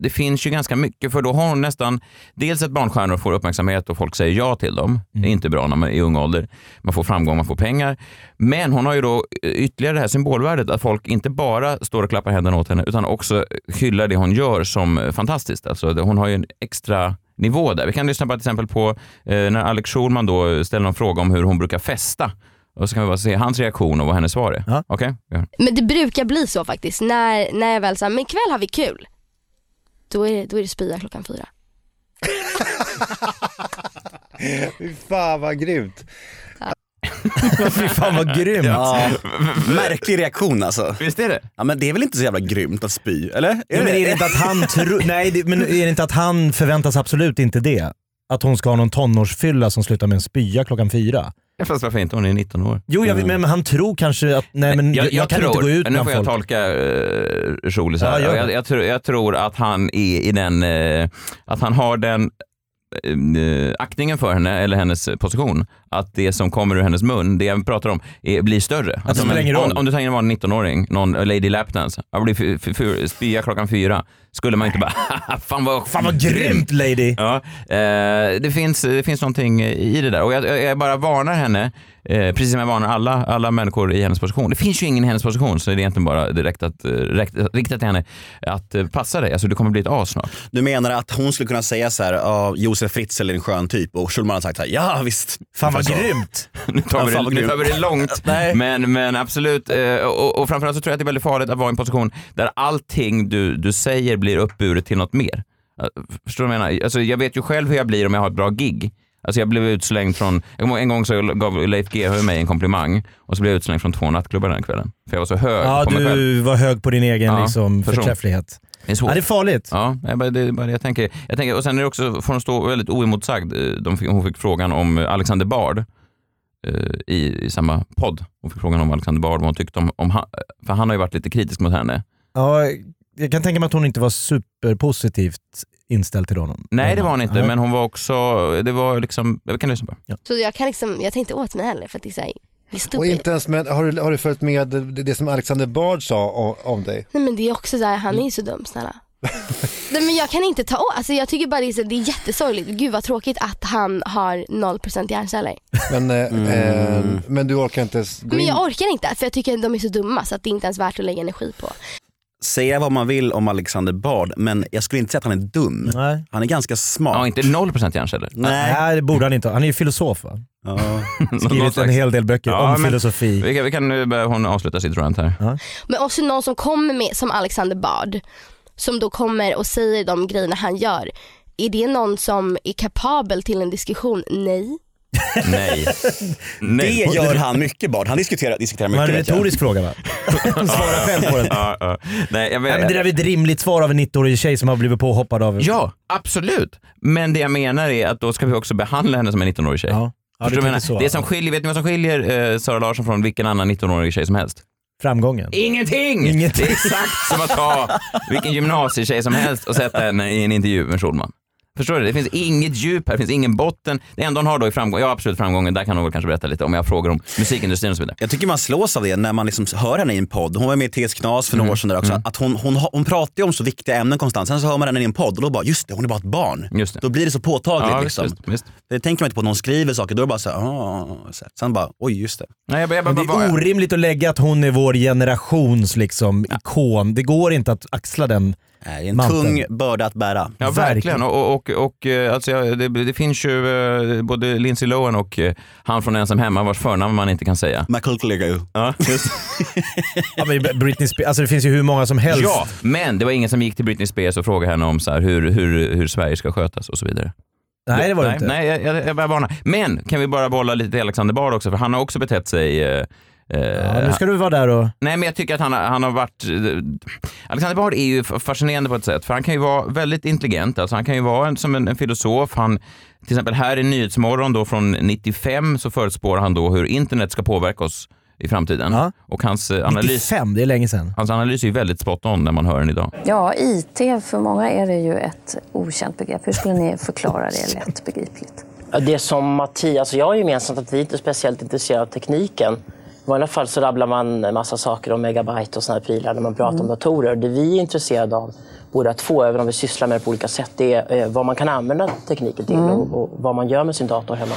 det finns ju ganska mycket, för då har hon nästan, dels att barnstjärnor får uppmärksamhet och folk säger ja till dem. Det är inte bra när man är i ung ålder. Man får framgång, man får pengar. Men hon har ju då ytterligare det här symbolvärdet att folk inte bara står och klappar händerna åt henne utan också hyllar det hon gör som fantastiskt. Alltså, hon har ju en extra nivå där. Vi kan lyssna på till exempel på eh, när Alex Schulman då ställer en fråga om hur hon brukar festa. Och så kan vi bara se hans reaktion och vad hennes svar är.
Ja.
Okej? Ja.
Men det brukar bli så faktiskt. När, när jag väl säger, men ikväll har vi kul. Då är det, då är det spya klockan fyra.
Fy fan vad grymt.
Fy fan vad grymt.
Ja, märklig reaktion alltså.
Visst är det?
Ja, men det är väl inte så jävla grymt att spy, eller? Är
Ja, men är det inte att han tror, nej det, men är det inte att han förväntas absolut inte det? Att hon ska ha någon tonårsfylla som slutar med en spya klockan fyra?
Ja, fast varför inte? Hon är 19 år.
Jo, jag, vet, men, men han tror kanske att, nej men jag, jag, kan
tror,
inte gå ut
Nu får jag tolka uh, Schulis här.
Ja, gör det.
jag, jag, tror, jag tror att han är i den, eh, att han har den eh, aktningen för henne, eller hennes position, att det som kommer ur hennes mun, det jag pratar om, är, blir större. Alltså,
roll.
Om, om du tar in en vanlig 19-åring, någon Lady Lapdance, jag blir spya klockan fyra, skulle man inte bara fan vad,
Fan vad grymt lady!
Ja, eh, det, finns, det finns någonting i det där och jag, jag bara varnar henne, eh, precis som jag varnar alla, alla människor i hennes position. Det finns ju ingen i hennes position så det är egentligen bara direkt att, eh, riktat till henne att eh, passa dig, alltså du kommer bli ett as snart.
Du menar att hon skulle kunna säga så här, Josef Fritzl är en skön typ och Schulman har sagt så här, ja visst.
Fan vad
Ungefär så.
grymt!
Nu tar,
Ja,
vi,
fan
det, nu tar vi det långt, men, men absolut. eh, Och, och framförallt så tror jag att det är väldigt farligt att vara i en position där allting du, du säger blir uppburet till något mer. Förstår du vad jag menar? Alltså, jag vet ju själv hur jag blir om jag har ett bra gig. Alltså jag blev utslängd från, en gång så gav Leif GW mig en komplimang och så blev jag utslängd från två nattklubbar den kvällen. För jag var så hög
Ja,
på mig själv.
du var hög på din egen
Ja,
liksom,
person.
förträfflighet.
Det är svårt.
Ja, det är farligt.
Ja, jag bara, det är bara det jag tänker. jag tänker. Och sen är det också, får hon stå väldigt oemotsagd. Eh, De fick, hon fick frågan om Alexander Bard eh, i, i samma podd. Hon fick frågan om Alexander Bard, vad hon tyckte om, om han, för han har ju varit lite kritisk mot henne.
Ja, jag kan tänka mig att hon inte var superpositivt inställd till honom.
Nej det var hon inte,
Nej.
men hon var också, det var liksom, vi kan lyssna på.
Så jag kan liksom, jag tänkte åt mig heller för att det är såhär, det är
Och inte ens med, har, du, har du följt med det, det som Alexander Bard sa om, om dig?
Nej men det är också såhär, han är ju så dum snälla. Nej men jag kan inte ta åt, alltså jag tycker bara det är, så, det är jättesorgligt. Gud vad tråkigt att han har 0% hjärnceller.
Men, eh, eh, men du orkar inte ens gå
Men
in?
jag orkar inte för jag tycker att de är så dumma så att det är inte ens värt att lägga energi på.
Säga vad man vill om Alexander Bard, men jag skulle inte säga att han är dum.
Nej.
Han är ganska smart.
Ja, inte 0% hjärnceller.
Nej.
Nej, det borde han inte ha. Han är ju filosof va?
Ja.
Skrivit en hel del böcker
Ja,
om
men-
filosofi.
Vi kan, vi kan nu börja hon avsluta sitt rant här.
Men också någon som kommer med, som Alexander Bard, som då kommer och säger de grejerna han gör. Är det någon som är kapabel till en diskussion? Nej.
Nej. Nej.
Det gör han mycket Bard. Han diskuterar, diskuterar
Det var
mycket.
en retorisk fråga va? Svara själv på den.
Ja, ja. Nej, jag vet,
Nej, men det där är ett rimligt svar av en 90-årig tjej som har blivit påhoppad av...
Ja, absolut. Men det jag menar är att då ska vi också behandla henne som en 19-årig tjej.
Ja. Ja, tänker
menar?
så.
Det som skiljer, vet ni vad som skiljer eh, Sara Larsson från vilken annan 19-årig tjej som helst?
Framgången.
Ingenting!
Ingenting.
Det är exakt som att ta vilken gymnasietjej som helst och sätta henne i en intervju med Schulman. Förstår du? Det finns inget djup här, det finns ingen botten. Det enda hon har då i framgång, ja absolut framgången, där kan hon väl kanske berätta lite om jag frågar om musikindustrin och så vidare.
Jag tycker man slås av det när man liksom hör henne i en podd. Hon var med i TS Knas för några
Mm.
år sedan där också. Att hon, hon, hon pratar ju om så viktiga ämnen konstant. Sen så hör man henne i en podd och då bara, just det, hon är bara ett barn.
Just det.
Då blir det så påtagligt.
Ja,
liksom.
visst, visst.
Det tänker man inte på när hon skriver saker. Då är det bara så här, "Ah", så här. Sen bara, oj just det.
Nej, jag, bara- jag, bara-
Men det
bara-
är orimligt att lägga att hon är vår generations liksom, ikon. Det går inte att axla den.
Nej, en
Manteln.
tung börda att bära.
Ja,
Verkligen.
Och, och, och, eh, alltså, ja, det, det finns ju eh, både Lindsay Lohan och eh, han från Ensam Hemma vars förnamn man inte kan säga.
Michael Clegg.
Ja.
Ja, men Britney Spears, alltså det finns ju hur många som helst.
ja, men det var ingen som gick till Britney Spears och frågade henne om så här, hur, hur, hur Sverige ska skötas och så vidare.
Nej det var det
nej,
inte.
Nej, jag, jag, jag bara varnar. Men kan vi bara bolla lite till Alexander Bard också, för han har också betett sig eh,
Ja, nu ska du vara där och...
Nej, men jag tycker att han, har- han har varit... Alexander Bard är ju fascinerande på ett sätt, för han kan ju vara väldigt intelligent. Alltså han kan ju vara en, som en, en filosof. Han, till exempel här i Nyhetsmorgon då från 95 så förutspår han då hur internet ska påverka oss i framtiden.
Ja.
Och hans eh, analys,
95, det är länge sedan.
hans analys är ju väldigt spot on när man hör den idag.
Ja, IT för många är det ju ett okänt begrepp. Hur skulle ni förklara det lätt begripligt?
Ja, Det som Mattias och jag har gemensamt att vi inte är speciellt intresserade av tekniken. I vanliga fall så rabblar man en massa saker om megabyte och såna här prylar när man pratar om datorer. Det vi är intresserade av, båda två, även om vi sysslar med det på olika sätt, det är eh, vad man kan använda tekniken till och, och vad man gör med sin dator hemma.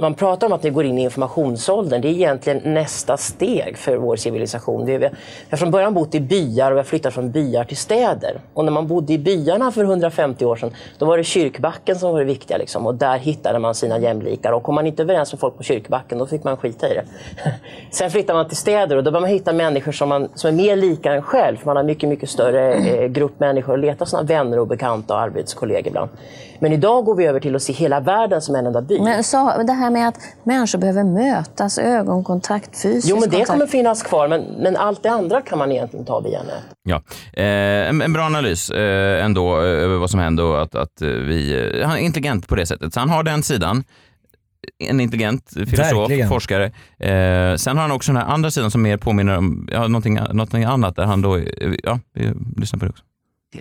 Man pratar om att vi går in i informationsåldern. Det är egentligen nästa steg för vår civilisation. Vi har från början bott i byar och vi har flyttat från byar till städer. Och när man bodde i byarna för 150 år sedan, då var det kyrkbacken som var det viktiga. Liksom. Och där hittade man sina jämlikar. Och kom man inte överens med folk på kyrkbacken, då fick man skita i det. Sen flyttar man till städer och då börjar man hitta människor som, man, som är mer lika en själv. För man har mycket, mycket större eh, grupp människor och letar sina vänner och bekanta och arbetskollegor ibland. Men idag går vi över till att se hela världen som en enda by.
Men så, det här med att människor behöver mötas, ögonkontakt, fysisk
Jo, men det
kontakt.
kommer finnas kvar, men, men allt det andra kan man egentligen ta via nätet.
Ja. Eh, en, en bra analys eh, ändå eh, över vad som hände och att, att eh, vi... Eh, han är intelligent på det sättet. Så han har den sidan. En intelligent filosof,
Verkligen.
forskare. Eh, sen har han också den här andra sidan som mer påminner om ja, någonting, någonting annat där han då... Ja, vi lyssnar på det också.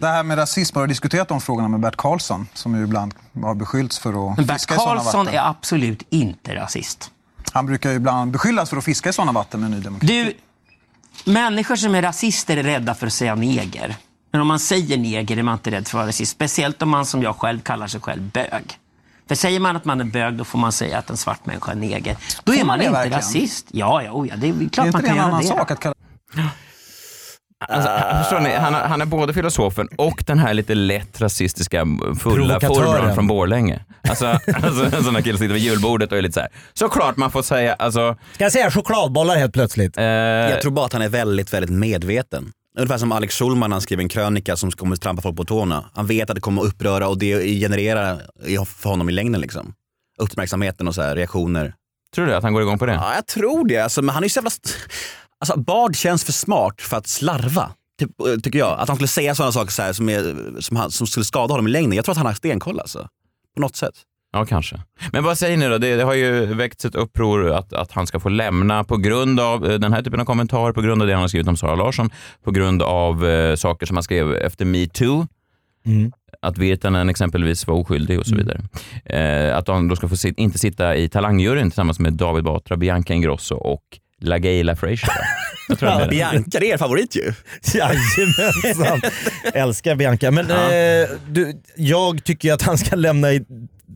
Det här med rasism, har du diskuterat de frågorna med Bert Karlsson som ju ibland har beskyllts för att
Men Bert
fiska i sådana
Karlsson
vatten?
är absolut inte rasist.
Han brukar ju ibland beskyllas för att fiska i sådana vatten med Ny Demokrati.
Du, människor som är rasister är rädda för att säga neger. Men om man säger neger är man inte rädd för att vara rasist. Speciellt om man som jag själv kallar sig själv bög. För säger man att man är bög, då får man säga att en svart människa är neger. Då är
man
man inte
verkligen?
rasist. Ja, ja, oh ja, det är
Är
klart
inte
man
det
kan
en
göra
annan sak att kalla
Alltså, förstår ni, han, han är både filosofen och den här lite lätt rasistiska fulla farbrorn från Borlänge. Alltså, alltså en sån där kille sitter vid julbordet och är lite så här. såklart man får säga, alltså.
Ska jag säga chokladbollar helt plötsligt?
Eh,
Jag tror bara att han är väldigt, väldigt medveten. Ungefär som Alex Schulman när han skriver en krönika som kommer trampa folk på tårna. Han vet att det kommer att uppröra och det genererar i- för honom i längden. Liksom. Uppmärksamheten och så här, reaktioner.
tror du att han går igång på det?
Ja, jag tror det. Alltså, men han är ju så jävla... Alltså, Bard känns för smart för att slarva. Typ, tycker jag. Att han skulle säga sådana saker så här, som, är, som, han, som skulle skada honom i längden. Jag tror att han har stenkoll alltså. På något sätt.
Ja, kanske. Men vad säger ni då? Det, det har ju väckts ett uppror att, att han ska få lämna på grund av eh, den här typen av kommentarer, på grund av det han har skrivit om Sara Larsson, på grund av eh, saker som han skrev efter metoo.
Mm.
Att Virtanen exempelvis var oskyldig och så vidare. Eh, att han då ska få sit, inte sitta i talangjuryn tillsammans med David Batra, Bianca Ingrosso och LaGaylia Frazier. Jag tror det.
Bianca, det är er favorit ju.
Jajamensan. Älskar Bianca. Men eh, du, jag tycker att han ska lämna i-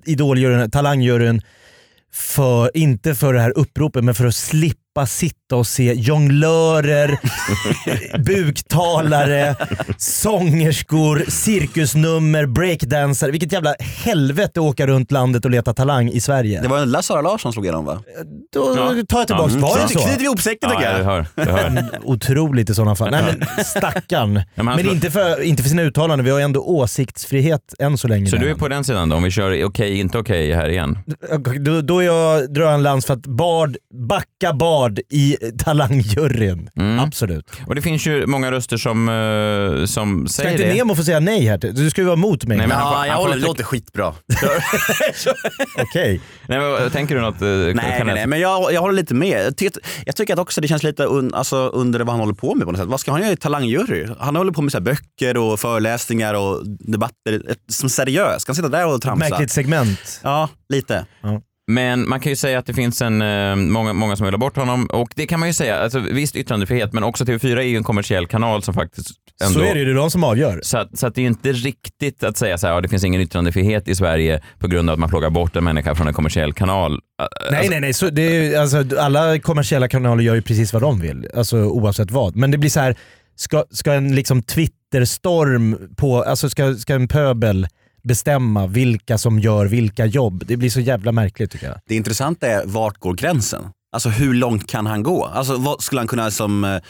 idoljuryn, talangjuryn, för, inte för det här uppropet, men för att slippa sitta och se jonglörer, buktalare, sångerskor, cirkusnummer, breakdansare. Vilket jävla helvete åka runt landet och leta talang i Sverige.
Det var där Sara Larsson slog igenom va?
Då
Ja.
tar jag tillbaka
Ja.
Var det
Knyter
så?
knyter vi ihop säcken tycker
Ja, jag
jag.
hör. Jag hör.
Otroligt i sådana fall. Nej men stackarn.
men han
men
slår-
inte för, inte för sina uttalanden, vi har ju ändå åsiktsfrihet än så länge.
Så du är på den sidan då, om vi kör okej, inte okej här igen?
då, då är jag, drar jag en lans för att Bard, backa Bard i talangjuryn.
Mm.
Absolut.
Och det finns ju många röster som, eh, som
Ska
säger
inte
det.
Nemo få säga nej här? Du ska ju vara emot mig.
Nej, men han får-
Ja, jag
han får
håller, det låter skitbra.
Okej.
Nej, men, tänker du något? eh,
Nej, nej, nej, men jag, jag håller lite med. Jag tycker, jag tycker att också det känns lite un, alltså, under vad han håller på med på något sätt. Vad ska han göra i talangjury? Han håller på med så här böcker och föreläsningar och debatter ett, som seriös. Ska han sitta där och tramsa?
Märkligt segment.
Ja, lite.
Men man kan ju säga att det finns en, eh, många, många som vill ha bort honom och det kan man ju säga, alltså, visst yttrandefrihet men också TV4 är ju en kommersiell kanal som faktiskt ändå...
Så är det ju, det är de som avgör.
Så att, så att det är ju inte riktigt att säga så här, ja, det finns ingen yttrandefrihet i Sverige på grund av att man plockar bort en människa från en kommersiell kanal.
Nej,
Alltså,
nej, nej. Så det är, alltså, alla kommersiella kanaler gör ju precis vad de vill, alltså, oavsett vad. Men det blir så här, ska, ska en liksom Twitterstorm på, alltså ska, ska en pöbel bestämma vilka som gör vilka jobb? Det blir så jävla märkligt tycker jag.
Det intressanta är vart går gränsen? Alltså hur långt kan han gå? Alltså vad skulle han kunna som eh,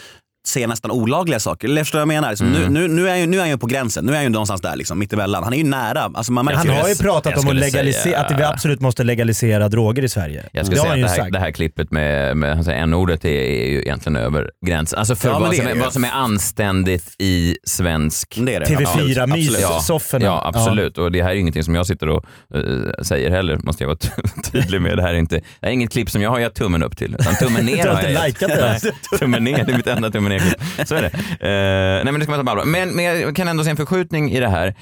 säga nästan olagliga saker? Eller förstår du vad jag menar? Liksom,
Mm.
nu, nu, nu, är han ju, nu är han ju på gränsen. Nu är han ju någonstans där liksom, mittemellan. Han är ju nära. Alltså, man
han har ju pratat om att, legalisera,
säga-
att vi absolut måste legalisera droger i Sverige.
Jag skulle säga att det här,
sagt.
det här klippet med, med n-ordet är, är ju egentligen över gränsen. Alltså för
Ja,
vad, som
är
vad som är anständigt i svensk
Det är det.
TV4
Absolut.
Ja, absolut. Och det här är ingenting som jag sitter och eh, säger heller, måste jag vara tydlig med. Det här är, inte, det här är inget klipp som jag har gett tummen upp till, utan tummen ner
Du har
jag
inte
gett. Tummen ner, det är mitt enda tummen ner Så är det. Eh, nej men det ska man ta på allvar. Men, men jag kan ändå se en förskjutning i det här.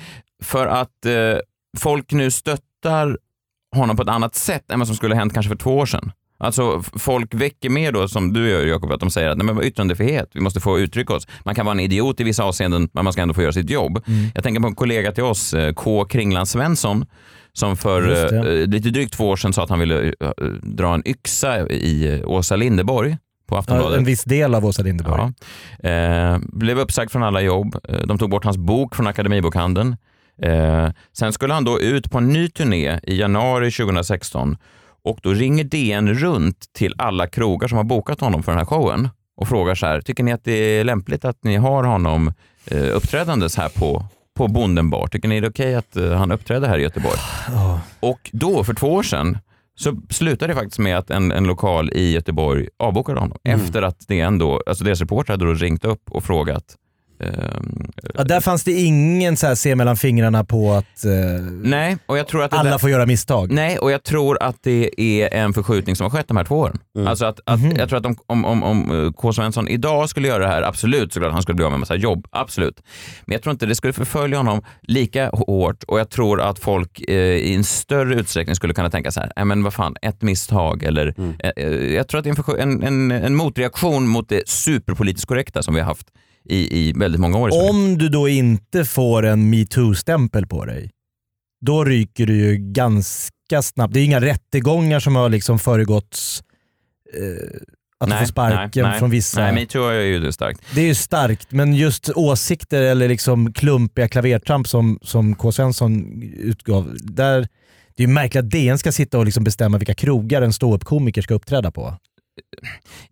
För att eh, folk nu stöttar honom på ett annat sätt än vad som skulle ha hänt kanske för två år sedan. Alltså folk väcker mer då, som du gör Jakob, att de säger att nej, men yttrandefrihet, vi måste få uttrycka oss. Man kan vara en idiot i vissa avseenden, men man ska ändå få göra sitt jobb.
Mm.
Jag tänker på en kollega till oss, eh, K. Kringland Svensson, som för eh, lite drygt två år sedan sa att han ville eh, dra en yxa i Åsa Linderborg på
Ja,
Aftonbladet.
en viss del av Åsa Linderborg.
Ja. Eh, blev uppsagd från alla jobb. Eh, de tog bort hans bok från Akademibokhandeln. Eh, sen skulle han då ut på en ny turné i januari 2016 och då ringer DN runt till alla krogar som har bokat honom för den här showen och frågar så här, tycker ni att det är lämpligt att ni har honom eh, uppträdandes här på, på Bonden bar? Tycker ni det är okej att eh, han uppträder här i Göteborg? Och då, för två år sedan, så slutade det faktiskt med att en, en lokal i Göteborg avbokade honom. Efter att det ändå, alltså deras reporter hade då ringt upp och frågat. Ehm,
Ja, där fanns det ingen så här se mellan fingrarna på att eh,
nej, och jag tror att
alla
där,
får göra misstag.
Nej, och jag tror att det är en förskjutning som har skett de här två åren. Alltså att, att,
Mhm.
Jag tror att om, om, om, om eh, K. Svensson idag skulle göra det här, absolut såklart han skulle bli av med en massa jobb, absolut. Men jag tror inte det skulle förfölja honom lika hårt och jag tror att folk eh, i en större utsträckning skulle kunna tänka så här, men vad fan, ett misstag eller eh, eh, jag tror att det är en, en, en, en motreaktion mot det superpolitiskt korrekta som vi har haft i, i väldigt många år.
Om du då inte får en metoo-stämpel på dig, då ryker du ju ganska snabbt. Det är inga rättegångar som har liksom föregåtts eh, att du får sparken
nej,
från vissa.
Nej, metoo är ju det starkt.
Det är ju starkt, men just åsikter eller liksom klumpiga klavertramp som, som K. Svensson utgav, där, det är ju märkligt att DN ska sitta och liksom bestämma vilka krogar en ståuppkomiker ska uppträda på.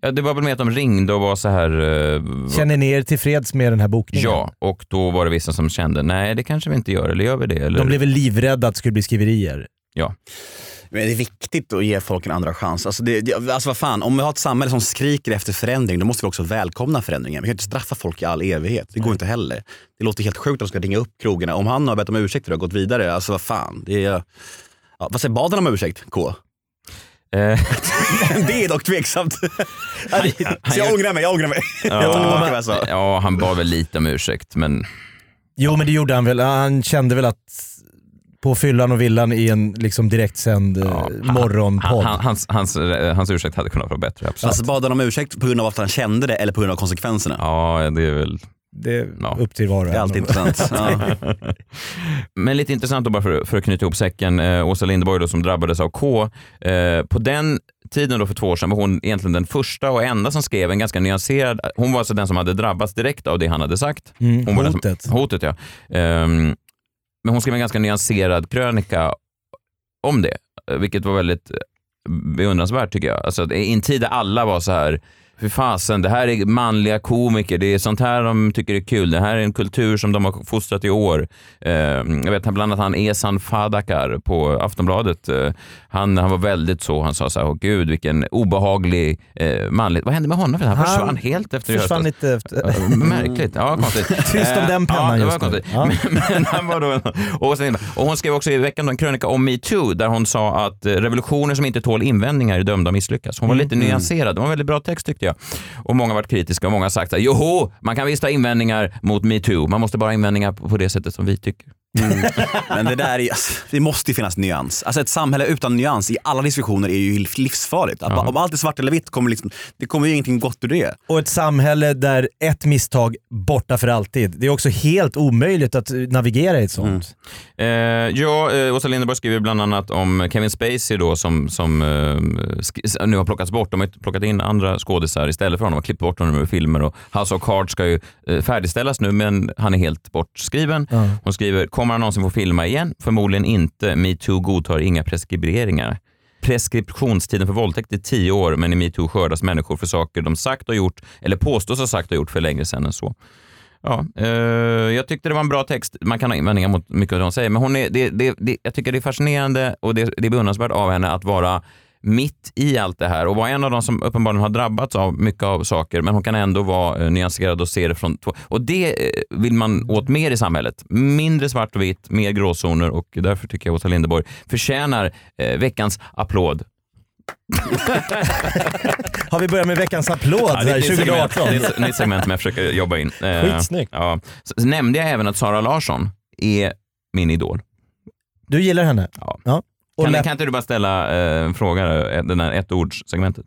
Ja, det var väl mer att de ringde och var så här... eh,
Känner ni er tillfreds med den här bokningen?
Ja, och då var det vissa som kände, nej det kanske vi inte gör, eller gör vi det? Eller?
De blev väl livrädda att det skulle bli skriverier?
Ja.
Men det är viktigt att ge folk en andra chans. Alltså, det, det- alltså vad fan, om vi har ett samhälle som skriker efter förändring, då måste vi också välkomna förändringen. Vi kan inte straffa folk i all evighet. Det går inte heller. Det låter helt sjukt att de ska ringa upp krogarna. Om han har bett om ursäkt och gått vidare, alltså vad fan. Det är, ja, vad säger bad han om ursäkt, K?
Eh,
det är dock tveksamt. Så jag ångrar mig, jag ångrar mig.
ja,
jag sa.
ja, han bad väl lite om ursäkt, men
Jo men det gjorde han väl. Han kände väl att på fyllan och villan i en liksom direktsänd ja, morgonpodd.
han, hans, hans, eh, hans ursäkt hade kunnat vara bättre. Absolut.
Alltså bad han om ursäkt på grund av att han kände det eller på grund av konsekvenserna?
Ja, det är väl...
Det är upp till var och en.
Det är alltid intressant. Ja.
Men lite intressant då bara för, för att knyta ihop säcken. Eh, Åsa Linderborg då, som drabbades av K. Eh, på den tiden då för två år sedan var hon egentligen den första och enda som skrev en ganska nyanserad, hon var alltså den som hade drabbats direkt av det han hade sagt.
Mm,
hon
hotet.
Som, hotet ja. Ehm, men hon skrev en ganska nyanserad krönika om det, eh, vilket var väldigt eh, beundransvärt tycker jag. Alltså, i en tid där alla var så här, för fasen, det här är manliga komiker, det är sånt här de tycker är kul, det här är en kultur som de har fostrat i år. Eh, jag vet bland annat han Esan Fadakar på Aftonbladet, eh, han, han var väldigt så, han sa så här, åh gud vilken obehaglig eh, manlig, vad hände med honom? Han,
Han
försvann helt efter
försvann lite efter...
Märkligt, ja konstigt.
Tyst om den pennan
ja,
just nu.
konstigt.
Ja.
Men, men han var då, och, sen, och hon skrev också i veckan en krönika om metoo där hon sa att eh, revolutioner som inte tål invändningar är dömda att misslyckas. Hon var lite
Mm.
nyanserad, det var en väldigt bra text tyckte jag. Och många har varit kritiska och många har sagt att joho, man kan visst ha invändningar mot metoo, man måste bara ha invändningar på det sättet som vi tycker.
Mm. Men det där är, alltså, det måste ju finnas nyans. Alltså ett samhälle utan nyans i alla diskussioner är ju livsfarligt. Att,
Ja.
Om allt är svart eller vitt kommer liksom, det kommer ju ingenting gott ur det.
Och ett samhälle där ett misstag borta för alltid. Det är också helt omöjligt att navigera i ett sånt.
Eh, ja, eh, Åsa Linderborg skriver bland annat om Kevin Spacey då som, som eh, nu har plockats bort. De har plockat in andra skådisar istället för honom och klippt bort honom ur filmer. Och House of Cards ska ju eh, färdigställas nu men han är helt bortskriven.
Ja.
Hon skriver, kommer han någonsin få filma igen? Förmodligen inte. Metoo godtar inga preskriberingar. Preskriptionstiden för våldtäkt är tio år men i metoo skördas människor för saker de sagt och gjort eller påstås ha sagt och gjort för längre sedan än så. Ja, eh, jag tyckte det var en bra text. Man kan ha invändningar mot mycket av det hon säger, men hon är, det, det, det, jag tycker det är fascinerande och det, det är beundransvärt av henne att vara mitt i allt det här och vara en av de som uppenbarligen har drabbats av mycket av saker, men hon kan ändå vara eh, nyanserad och se det från två... Och det eh, vill man åt mer i samhället. Mindre svart och vitt, mer gråzoner och därför tycker jag Åsa Linderborg förtjänar eh, veckans applåd.
Har vi börjat med veckans applåd
Ja, det
här
ett nytt segment-
2018?
Det är ett nytt segment som jag försöker jobba in. Eh,
Skitsnyggt.
Ja. Så nämnde jag även att Sara Larsson är min idol.
Du gillar henne?
Ja.
ja. Och
Kan,
läpp-
kan inte du bara ställa eh, en fråga, den här ett-ords-segmentet?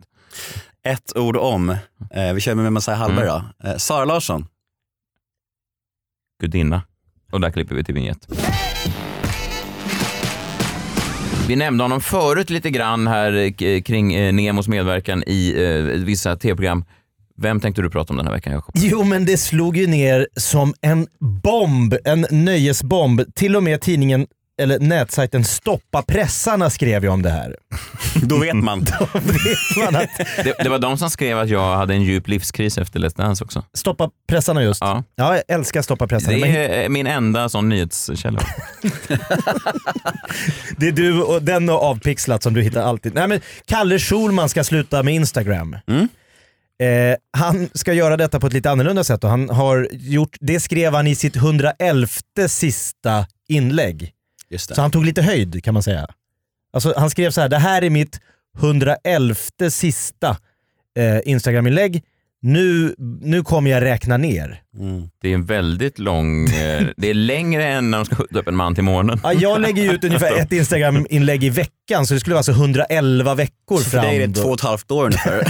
Ett ord om, eh, vi kör med Messiah Hallberg
Mm.
då. Eh, Sara Larsson.
Gudinna. Och där klipper vi till vignett. Vi nämnde honom förut lite grann här eh, kring eh, Nemos medverkan i eh, vissa tv-program. Vem tänkte du prata om den här veckan, Jakob?
Jo men det slog ju ner som en bomb, en nöjesbomb. Till och med tidningen eller nätsajten Stoppa pressarna skrev ju om det här.
Då vet man.
Då vet man att
Det, det var de som skrev att jag hade en djup livskris efter Let's Dance också.
Stoppa pressarna just.
Ja.
Ja, jag älskar Stoppa pressarna. Men
Det är min enda sån nyhetskälla.
det är du och den och Avpixlat som du hittar alltid. Nej, men Kalle Schulman ska sluta med Instagram.
Mm.
Eh, han ska göra detta på ett lite annorlunda sätt och han har gjort, det skrev han i sitt 111 sista inlägg.
Just det.
Så han tog lite höjd kan man säga. Alltså, han skrev så här, det här är mitt 111 sista eh, Instagram-inlägg nu, nu kommer jag räkna ner.
Det är en väldigt lång... eh, det är längre än när de ska skjuta upp en man till månen.
Ja, jag lägger ut ungefär ett Instagram-inlägg i veckan så det skulle vara alltså 111 veckor
För
fram.
dig är det två och ett halvt år ungefär.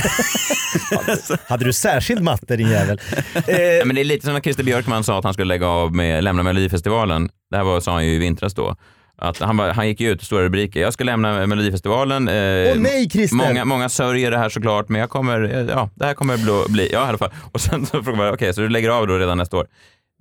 Hade du särskild matte din jävel? Eh,
Ja, men det är lite som när Christer Björkman sa att han skulle lägga av med lämna Melodifestivalen. Det här var, sa han ju i vintras då. Att han, var, han gick ju ut, stora rubriker. Jag ska lämna Melodifestivalen. Eh,
Åh nej Christer!
Många, många sörjer det här såklart, men jag kommer, eh, ja, det här kommer bli, bli ja i alla fall. Och sen så frågar man, okej, så du lägger av då redan nästa år?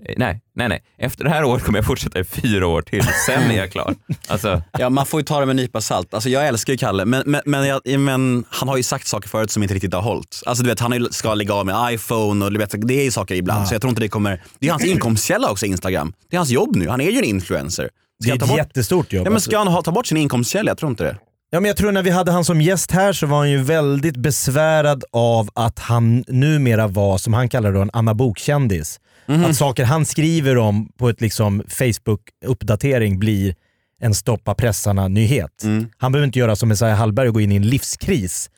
Eh, Nej, nej, nej. Efter det här året kommer jag fortsätta i fyra år till. Sen är jag klar. Alltså,
Ja, man får ju ta det med en nypa salt. Alltså, jag älskar ju Kalle, men, men, men, jag, men han har ju sagt saker förut som inte riktigt har hållit. Alltså, du vet, han ska lägga av med iPhone och du vet, det är ju saker ibland. Så jag tror inte det kommer... Det är hans inkomstkälla också, Instagram. Det är hans jobb nu. Han är ju en influencer.
Det är ett
bort,
jättestort jobb.
ja, men
alltså.
ska han ha, ta bort sin inkomstkälla? Jag tror inte det.
Ja, men jag tror när vi hade han som gäst här så var han ju väldigt besvärad av att han numera var, som han kallar det, en Anna Bok-kändis. Att saker han skriver om på ett liksom Facebook-uppdatering blir en stoppa pressarna-nyhet. Han behöver inte göra som Messiah Hallberg och gå in i en livskris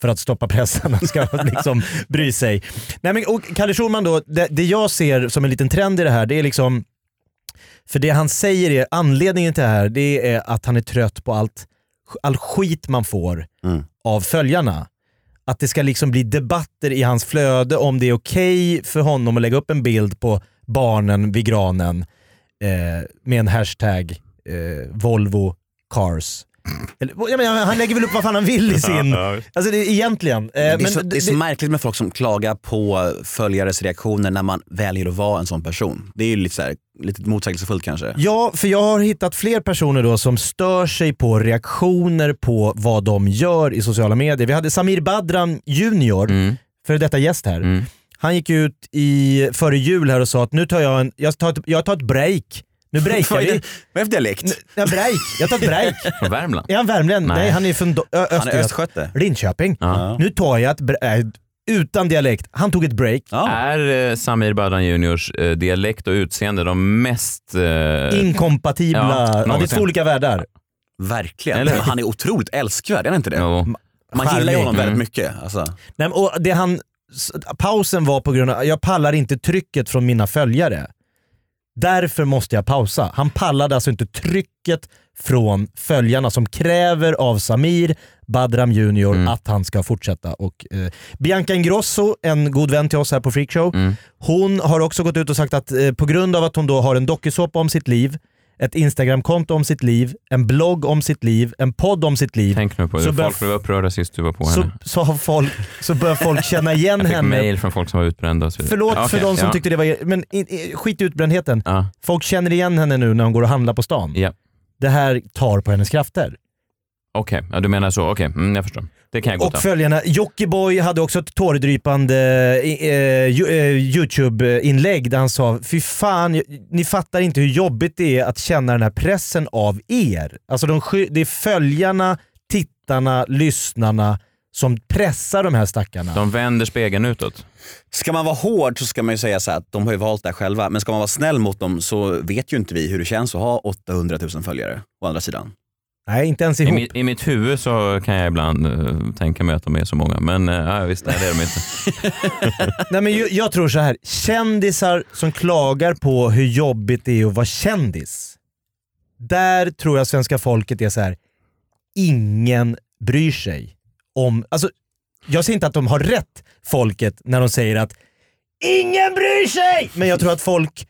för att stoppa pressarna ska liksom bry sig. Nej, men, och Kalle Schulman då, det, det jag ser som en liten trend i det här, det är liksom för det han säger är, anledningen till det här, det är att han är trött på allt, all skit man får av följarna. Att det ska liksom bli debatter i hans flöde om det är okej för honom att lägga upp en bild på barnen vid granen eh, med en hashtag eh, Volvo Cars. Eller, jag menar, han lägger väl upp vad fan han vill i sin... Alltså det, egentligen. Eh,
Det är,
men
så, det är så märkligt med folk som klagar på följares reaktioner när man väljer att vara en sån person. Det är ju lite, så här, lite motsägelsefullt kanske.
Ja, för jag har hittat fler personer då som stör sig på reaktioner på vad de gör i sociala medier. Vi hade Samir Badran junior,
mm,
för detta gäst här.
mm.
Han gick ut i, före jul här och sa att nu tar jag, en, jag, tar ett, jag tar ett break. Nu breakar vi.
vad är det för dialekt?
Ja, break. Jag tar ett break.
Från Värmland?
Är han värmlänning?
Nej.
Nej. han är från Do- Ö-
Han är
Östergötland.
östgöte.
Linköping.
Ja.
Nu tar jag ett break. Utan dialekt. Han tog ett break.
Ja.
Är eh, Samir Badran Juniors eh, dialekt och utseende de mest... Eh,
Inkompatibla.
Ja,
Ja, det är
någonsin.
två olika världar.
Verkligen.
Eller hur?
Han är otroligt älskvärd, är han inte det?
jo.
Man gillar ju honom
Mm.
väldigt mycket. Alltså.
Nej, men, och det han, s- pausen var på grund av jag pallar inte trycket från mina följare. Därför måste jag pausa. Han pallade alltså inte trycket från följarna som kräver av Samir Badram Junior
Mm.
att han ska fortsätta. Och, eh, Bianca Ingrosso, en god vän till oss här på Freakshow,
Mm.
hon har också gått ut och sagt att eh, på grund av att hon då har en dokusåpa om sitt liv, ett Instagramkonto om sitt liv, en blogg om sitt liv, en podd om sitt liv,
Tänk nu på det.
Så
Folk blev upprörda sist du var på
så,
henne.
så, har folk, så börjar folk känna igen
Jag fick
henne.
mail från folk som var utbrända och så vidare.
Förlåt
Ja,
för de som
ja.
tyckte det var... Men skit i utbrändheten.
Ja.
Folk känner igen henne nu när hon går och handlar på stan.
Ja.
Det här tar på hennes krafter.
Okej, ja, du menar så. Okej, mm, jag förstår. Det kan jag
Och
godta.
följarna, Jockiboi hade också ett tårdrypande eh, ju- eh, YouTube-inlägg där han sa Fy fan, ni fattar inte hur jobbigt det är att känna den här pressen av er. Alltså de, det är följarna, tittarna, lyssnarna som pressar de här stackarna.
De vänder spegeln utåt.
Ska man vara hård så ska man ju säga så att de har ju valt det här själva. Men ska man vara snäll mot dem så vet ju inte vi hur det känns att ha 800 000 följare å andra sidan.
Nej, inte ens
I,
ihop.
mi, I mitt huvud så kan jag ibland eh, tänka mig att de är så många, men uh, ja, visst, nej, det är de inte.
Nej, men jag, jag tror så här. kändisar som klagar på hur jobbigt det är att vara kändis. Där tror jag svenska folket är så här. ingen bryr sig om... Alltså, jag säger inte att de har rätt, folket, när de säger att ingen bryr sig! Men jag tror att folk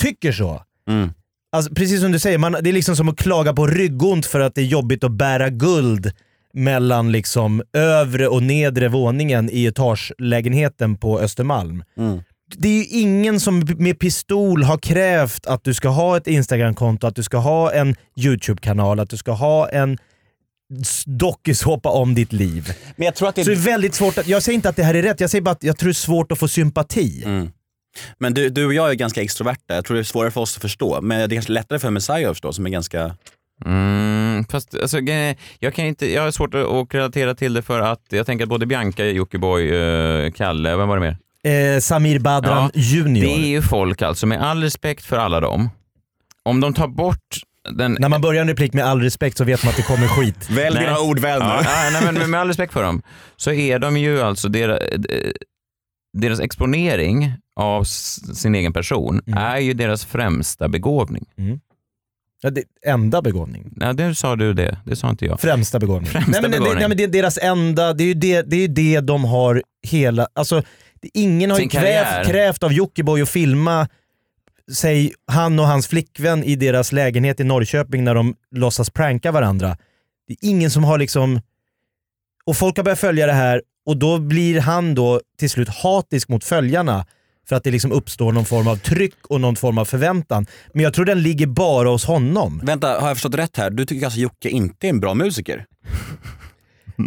tycker så.
Mm.
Alltså, precis som du säger, man, det är liksom som att klaga på ryggont för att det är jobbigt att bära guld mellan liksom övre och nedre våningen i etagelägenheten på Östermalm.
Mm.
Det är ju ingen som med pistol har krävt att du ska ha ett Instagramkonto, att du ska ha en YouTube-kanal, att du ska ha en dokusåpa om ditt liv.
Men jag tror att det
Så det är väldigt svårt att, jag säger inte att det här är rätt, jag säger bara att jag tror det är svårt att få sympati.
Mm. Men du, du och jag är ganska extroverta. Jag tror det är svårare för oss att förstå. Men det är kanske lättare för Messiah att förstå som är ganska...
Mm, fast alltså, jag, kan inte, jag har svårt att, relatera till det för att jag tänker att både Bianca, Jockiboi, eh, Kalle, vem var det mer?
Eh, Samir Badran
Ja,
Junior.
Det är ju folk alltså, med all respekt för alla dem. Om de tar bort den...
När man börjar en replik med all respekt så vet man att det kommer skit.
Välj dina ord väl nu.
Ja, ja, nej, men med all respekt för dem, så är de ju alltså, deras, deras exponering av sin egen person
Mm.
är ju deras främsta begåvning.
Ja, det, enda begåvning.
Ja, det sa du det, det sa inte jag.
Främsta begåvning.
Främsta
nej, men,
begåvning.
Det, nej, men det är deras enda, det är ju det, det, är ju det de har hela, alltså ingen har ju
Sin karriär.
krävt, krävt av Jockiboi att filma säg han och hans flickvän i deras lägenhet i Norrköping när de låtsas pranka varandra. Det är ingen som har liksom, och folk har börjat följa det här och då blir han då till slut hatisk mot följarna för att det liksom uppstår någon form av tryck och någon form av förväntan. Men jag tror den ligger bara hos honom.
Vänta, har jag förstått rätt här? Du tycker alltså Jocke inte är en bra musiker?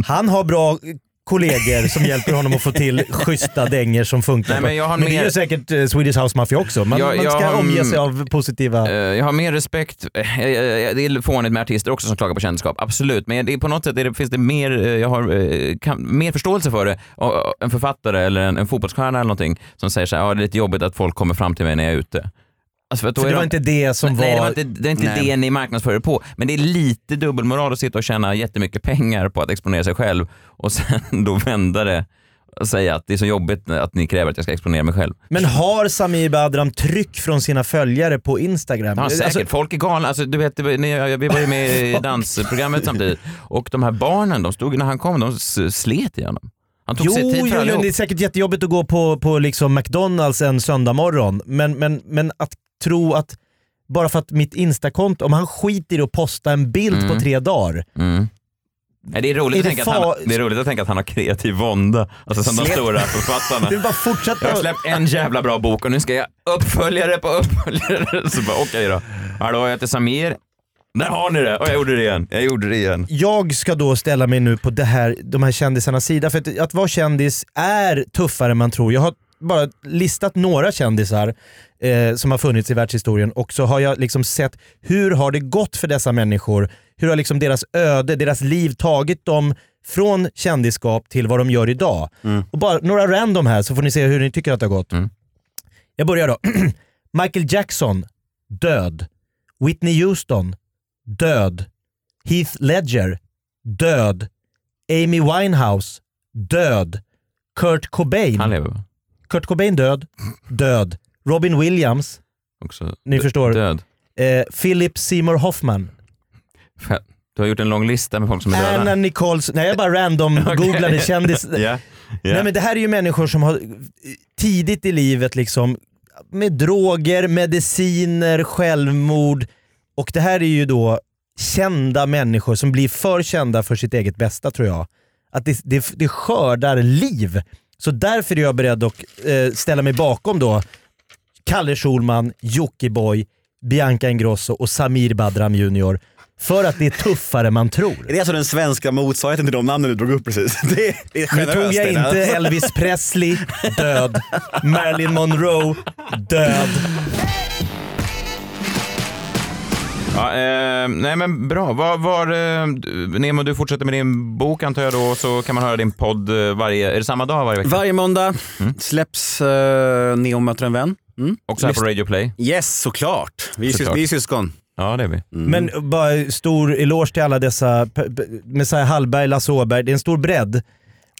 Han har bra kollegor som hjälper honom att få till schyssta dänger som funkar.
Nej, men jag har
det
mer-
gör säkert eh, Swedish House Mafia också. Man,
Jag-
man ska
har-
omge sig av positiva...
Eh, Jag har mer respekt, eh, det är fånigt med artister också som klagar på kändisskap, absolut. Men det är på något sätt är det, finns det mer, jag har kan, mer förståelse för det. En författare eller en, en fotbollsstjärna eller någonting som säger så här, ja, det är lite jobbigt att folk kommer fram till mig när jag är ute. Alltså för
För det var
de-
inte det som
Nej, det,
var...
var inte, det är inte
Nej.
det ni marknadsför på. Men det är lite dubbelmoral att sitta och tjäna jättemycket pengar på att exponera sig själv och sen då vända det och säga att det är så jobbigt att ni kräver att jag ska exponera mig själv.
Men har Samir Badram tryck från sina följare på Instagram?
Ja, säkert.
Alltså,
Folk är galna. Alltså, du vet, var- ni, vi var ju med i dansprogrammet samtidigt och de här barnen, de stod, när han kom, de slet i honom. Han tog
jo,
sig tid
jo,
för
jo,
allihop.
det är säkert jättejobbigt att gå på, på liksom McDonalds en söndag morgon. Men, men, men att tro att bara för att mitt instakonto, om han skiter i att posta en bild
Mm.
på tre dagar.
Mm. Nej, det, är roligt
Är
att
det
tänka att han, det är roligt att tänka att han har kreativ vånda. Alltså som de stora författarna.
Är bara fortsätta.
Jag har släppt en jävla bra bok och nu ska jag uppföljare på uppföljare. Så bara okej då. Hallå, jag heter Samir. Där har ni det! Och jag gjorde det igen. Jag gjorde det igen.
Jag ska då ställa mig nu på det här, de här kändisarnas sida. För att, att vara kändis är tuffare än man tror. Jag har bara listat några kändisar eh, som har funnits i världshistorien och så har jag liksom sett hur har det gått för dessa människor? Hur har liksom deras öde, deras liv tagit dem från kändisskap till vad de gör idag? Och bara några random här så får ni se hur ni tycker att det har gått. Jag börjar då. Michael Jackson, död. Whitney Houston, död. Heath Ledger, död. Amy Winehouse, död. Kurt Cobain,
Han lever?
Kurt Cobain död. Död. Robin Williams,
Också
ni förstår.
Död.
Eh, Philip Seymour Hoffman,
Du har gjort en lång lista med folk som är döda.
Anna Nichols, nej jag bara random googlade kändis.
Ja, ja.
Nej men det här är ju människor som har tidigt i livet liksom med droger, mediciner, självmord och det här är ju då kända människor som blir för kända för sitt eget bästa tror jag. Att det, det, det skördar liv. Så därför är jag beredd att eh, ställa mig bakom då Kalle Schulman, Jockiboi, Bianca Ingrosso och Samir Badram Jr. För att det är tuffare än man tror.
Är det alltså den svenska motsvarigheten till de namnen du drog upp precis? Det är, det är
Nu tog jag inte Elvis Presley, död. Marilyn Monroe, död.
Ja, eh, nej men bra. Var, var, eh, Nemo, du fortsätter med din bok antar jag då, så kan man höra din podd eh, varje, är det samma dag varje vecka?
Varje måndag släpps uh, Neo möter en vän. Mm.
Också här på Radio Play?
Yes, såklart. Vi är,
Såklart.
vi är syskon.
Ja, det är vi.
Men bara stor eloge till alla dessa, Messiah Hallberg, Lasse Åberg, det är en stor bredd.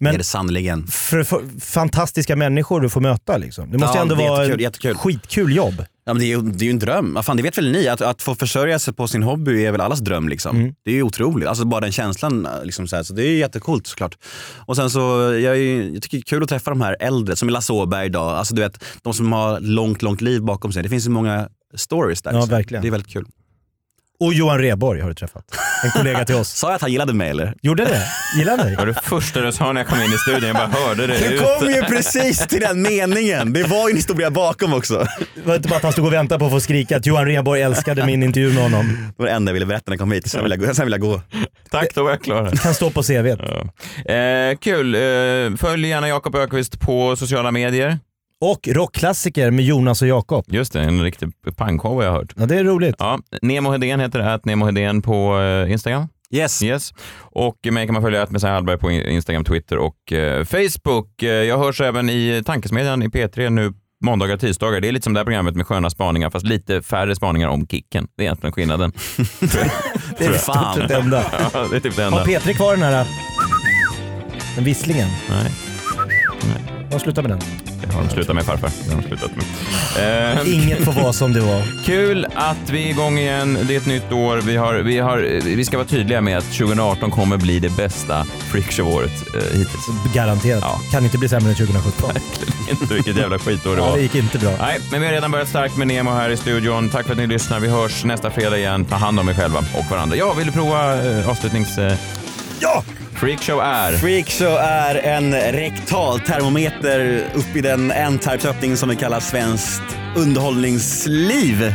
Men
det är det sannerligen.
För, för, fantastiska människor du får möta liksom. Det måste
Ja,
ändå vara
jättekul,
ett
jättekul.
skitkul jobb.
Ja, men det, är ju, det är ju en dröm. Fan, det vet väl ni? Att, att få försörja sig på sin hobby är väl allas dröm. Liksom.
Mm.
Det är ju otroligt. Alltså bara den känslan. Liksom, så, här, så det är ju jättecoolt såklart. Och sen så, jag, är, jag tycker det är kul att träffa de här äldre, som Lasse Åberg idag. Alltså du vet, de som har långt, långt liv bakom sig. Det finns ju många stories där.
Ja,
liksom.
verkligen.
Det är väldigt kul.
Och Johan Rheborg har du träffat. En kollega till oss.
Sa jag att han gillade mig eller?
Gjorde det? Gillade dig?
Det var det första du sa när jag kom in i studion. Jag bara hörde det
Du
ut.
kom ju precis till den meningen. Det var ju en historia bakom också.
Det var inte bara att han stod och väntade på att få skrika att Johan Rheborg älskade min intervju med honom.
Det var det enda jag ville berätta när jag kom hit. Sen vill jag, gå- sen vill jag gå.
Tack, då var jag klar.
Kan stå på CVt.
Ja. Eh, kul. Eh, följ gärna Jakob Ökvist på sociala medier.
Och rockklassiker med Jonas och Jakob.
Just det, en riktig pangshow har jag hört.
Ja, det är roligt.
Ja, Nemo Hedén heter det, att Nemo Hedén på eh, Instagram.
Yes.
yes. Och mig kan man följa Messiah Hallberg på in- Instagram, Twitter och eh, Facebook. Eh, jag hörs även i Tankesmedjan i P3 nu måndagar och tisdagar. Det är lite som det här programmet med sköna spaningar fast lite färre spaningar om Kicken. Det är egentligen skillnaden.
Det är
Fan.
typ det enda.
ja, det är typ det enda.
Har Petri kvar den här den visslingen?
Nej.
Jag slutar med den.
Det har de slutat med farfar. Det har de slutat med. Eh,
Inget får vara som det var.
Kul att vi är igång igen. Det är ett nytt år. Vi, har, vi, har, vi ska vara tydliga med att 2018 kommer bli det bästa freakshow-året eh, hittills.
Garanterat. Kan inte bli sämre än 2017.
Inte vilket jävla skitår det
Ja,
var.
det gick inte bra.
Nej, men vi har redan börjat starkt med Nemo här i studion. Tack för att ni lyssnar. Vi hörs nästa fredag igen. Ta hand om er själva och varandra. Ja, vill du prova eh, avslutnings... Eh...
Ja!
Freakshow är...
Freakshow är en rektal termometer upp i den N-Types-öppning som vi kallar svenskt underhållningsliv.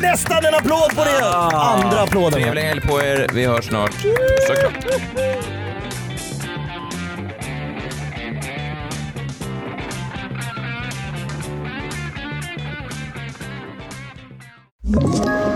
Nästan en applåd på det! Andra applåden.
Trevlig helg på er. Vi hörs snart. Såklart.
Ett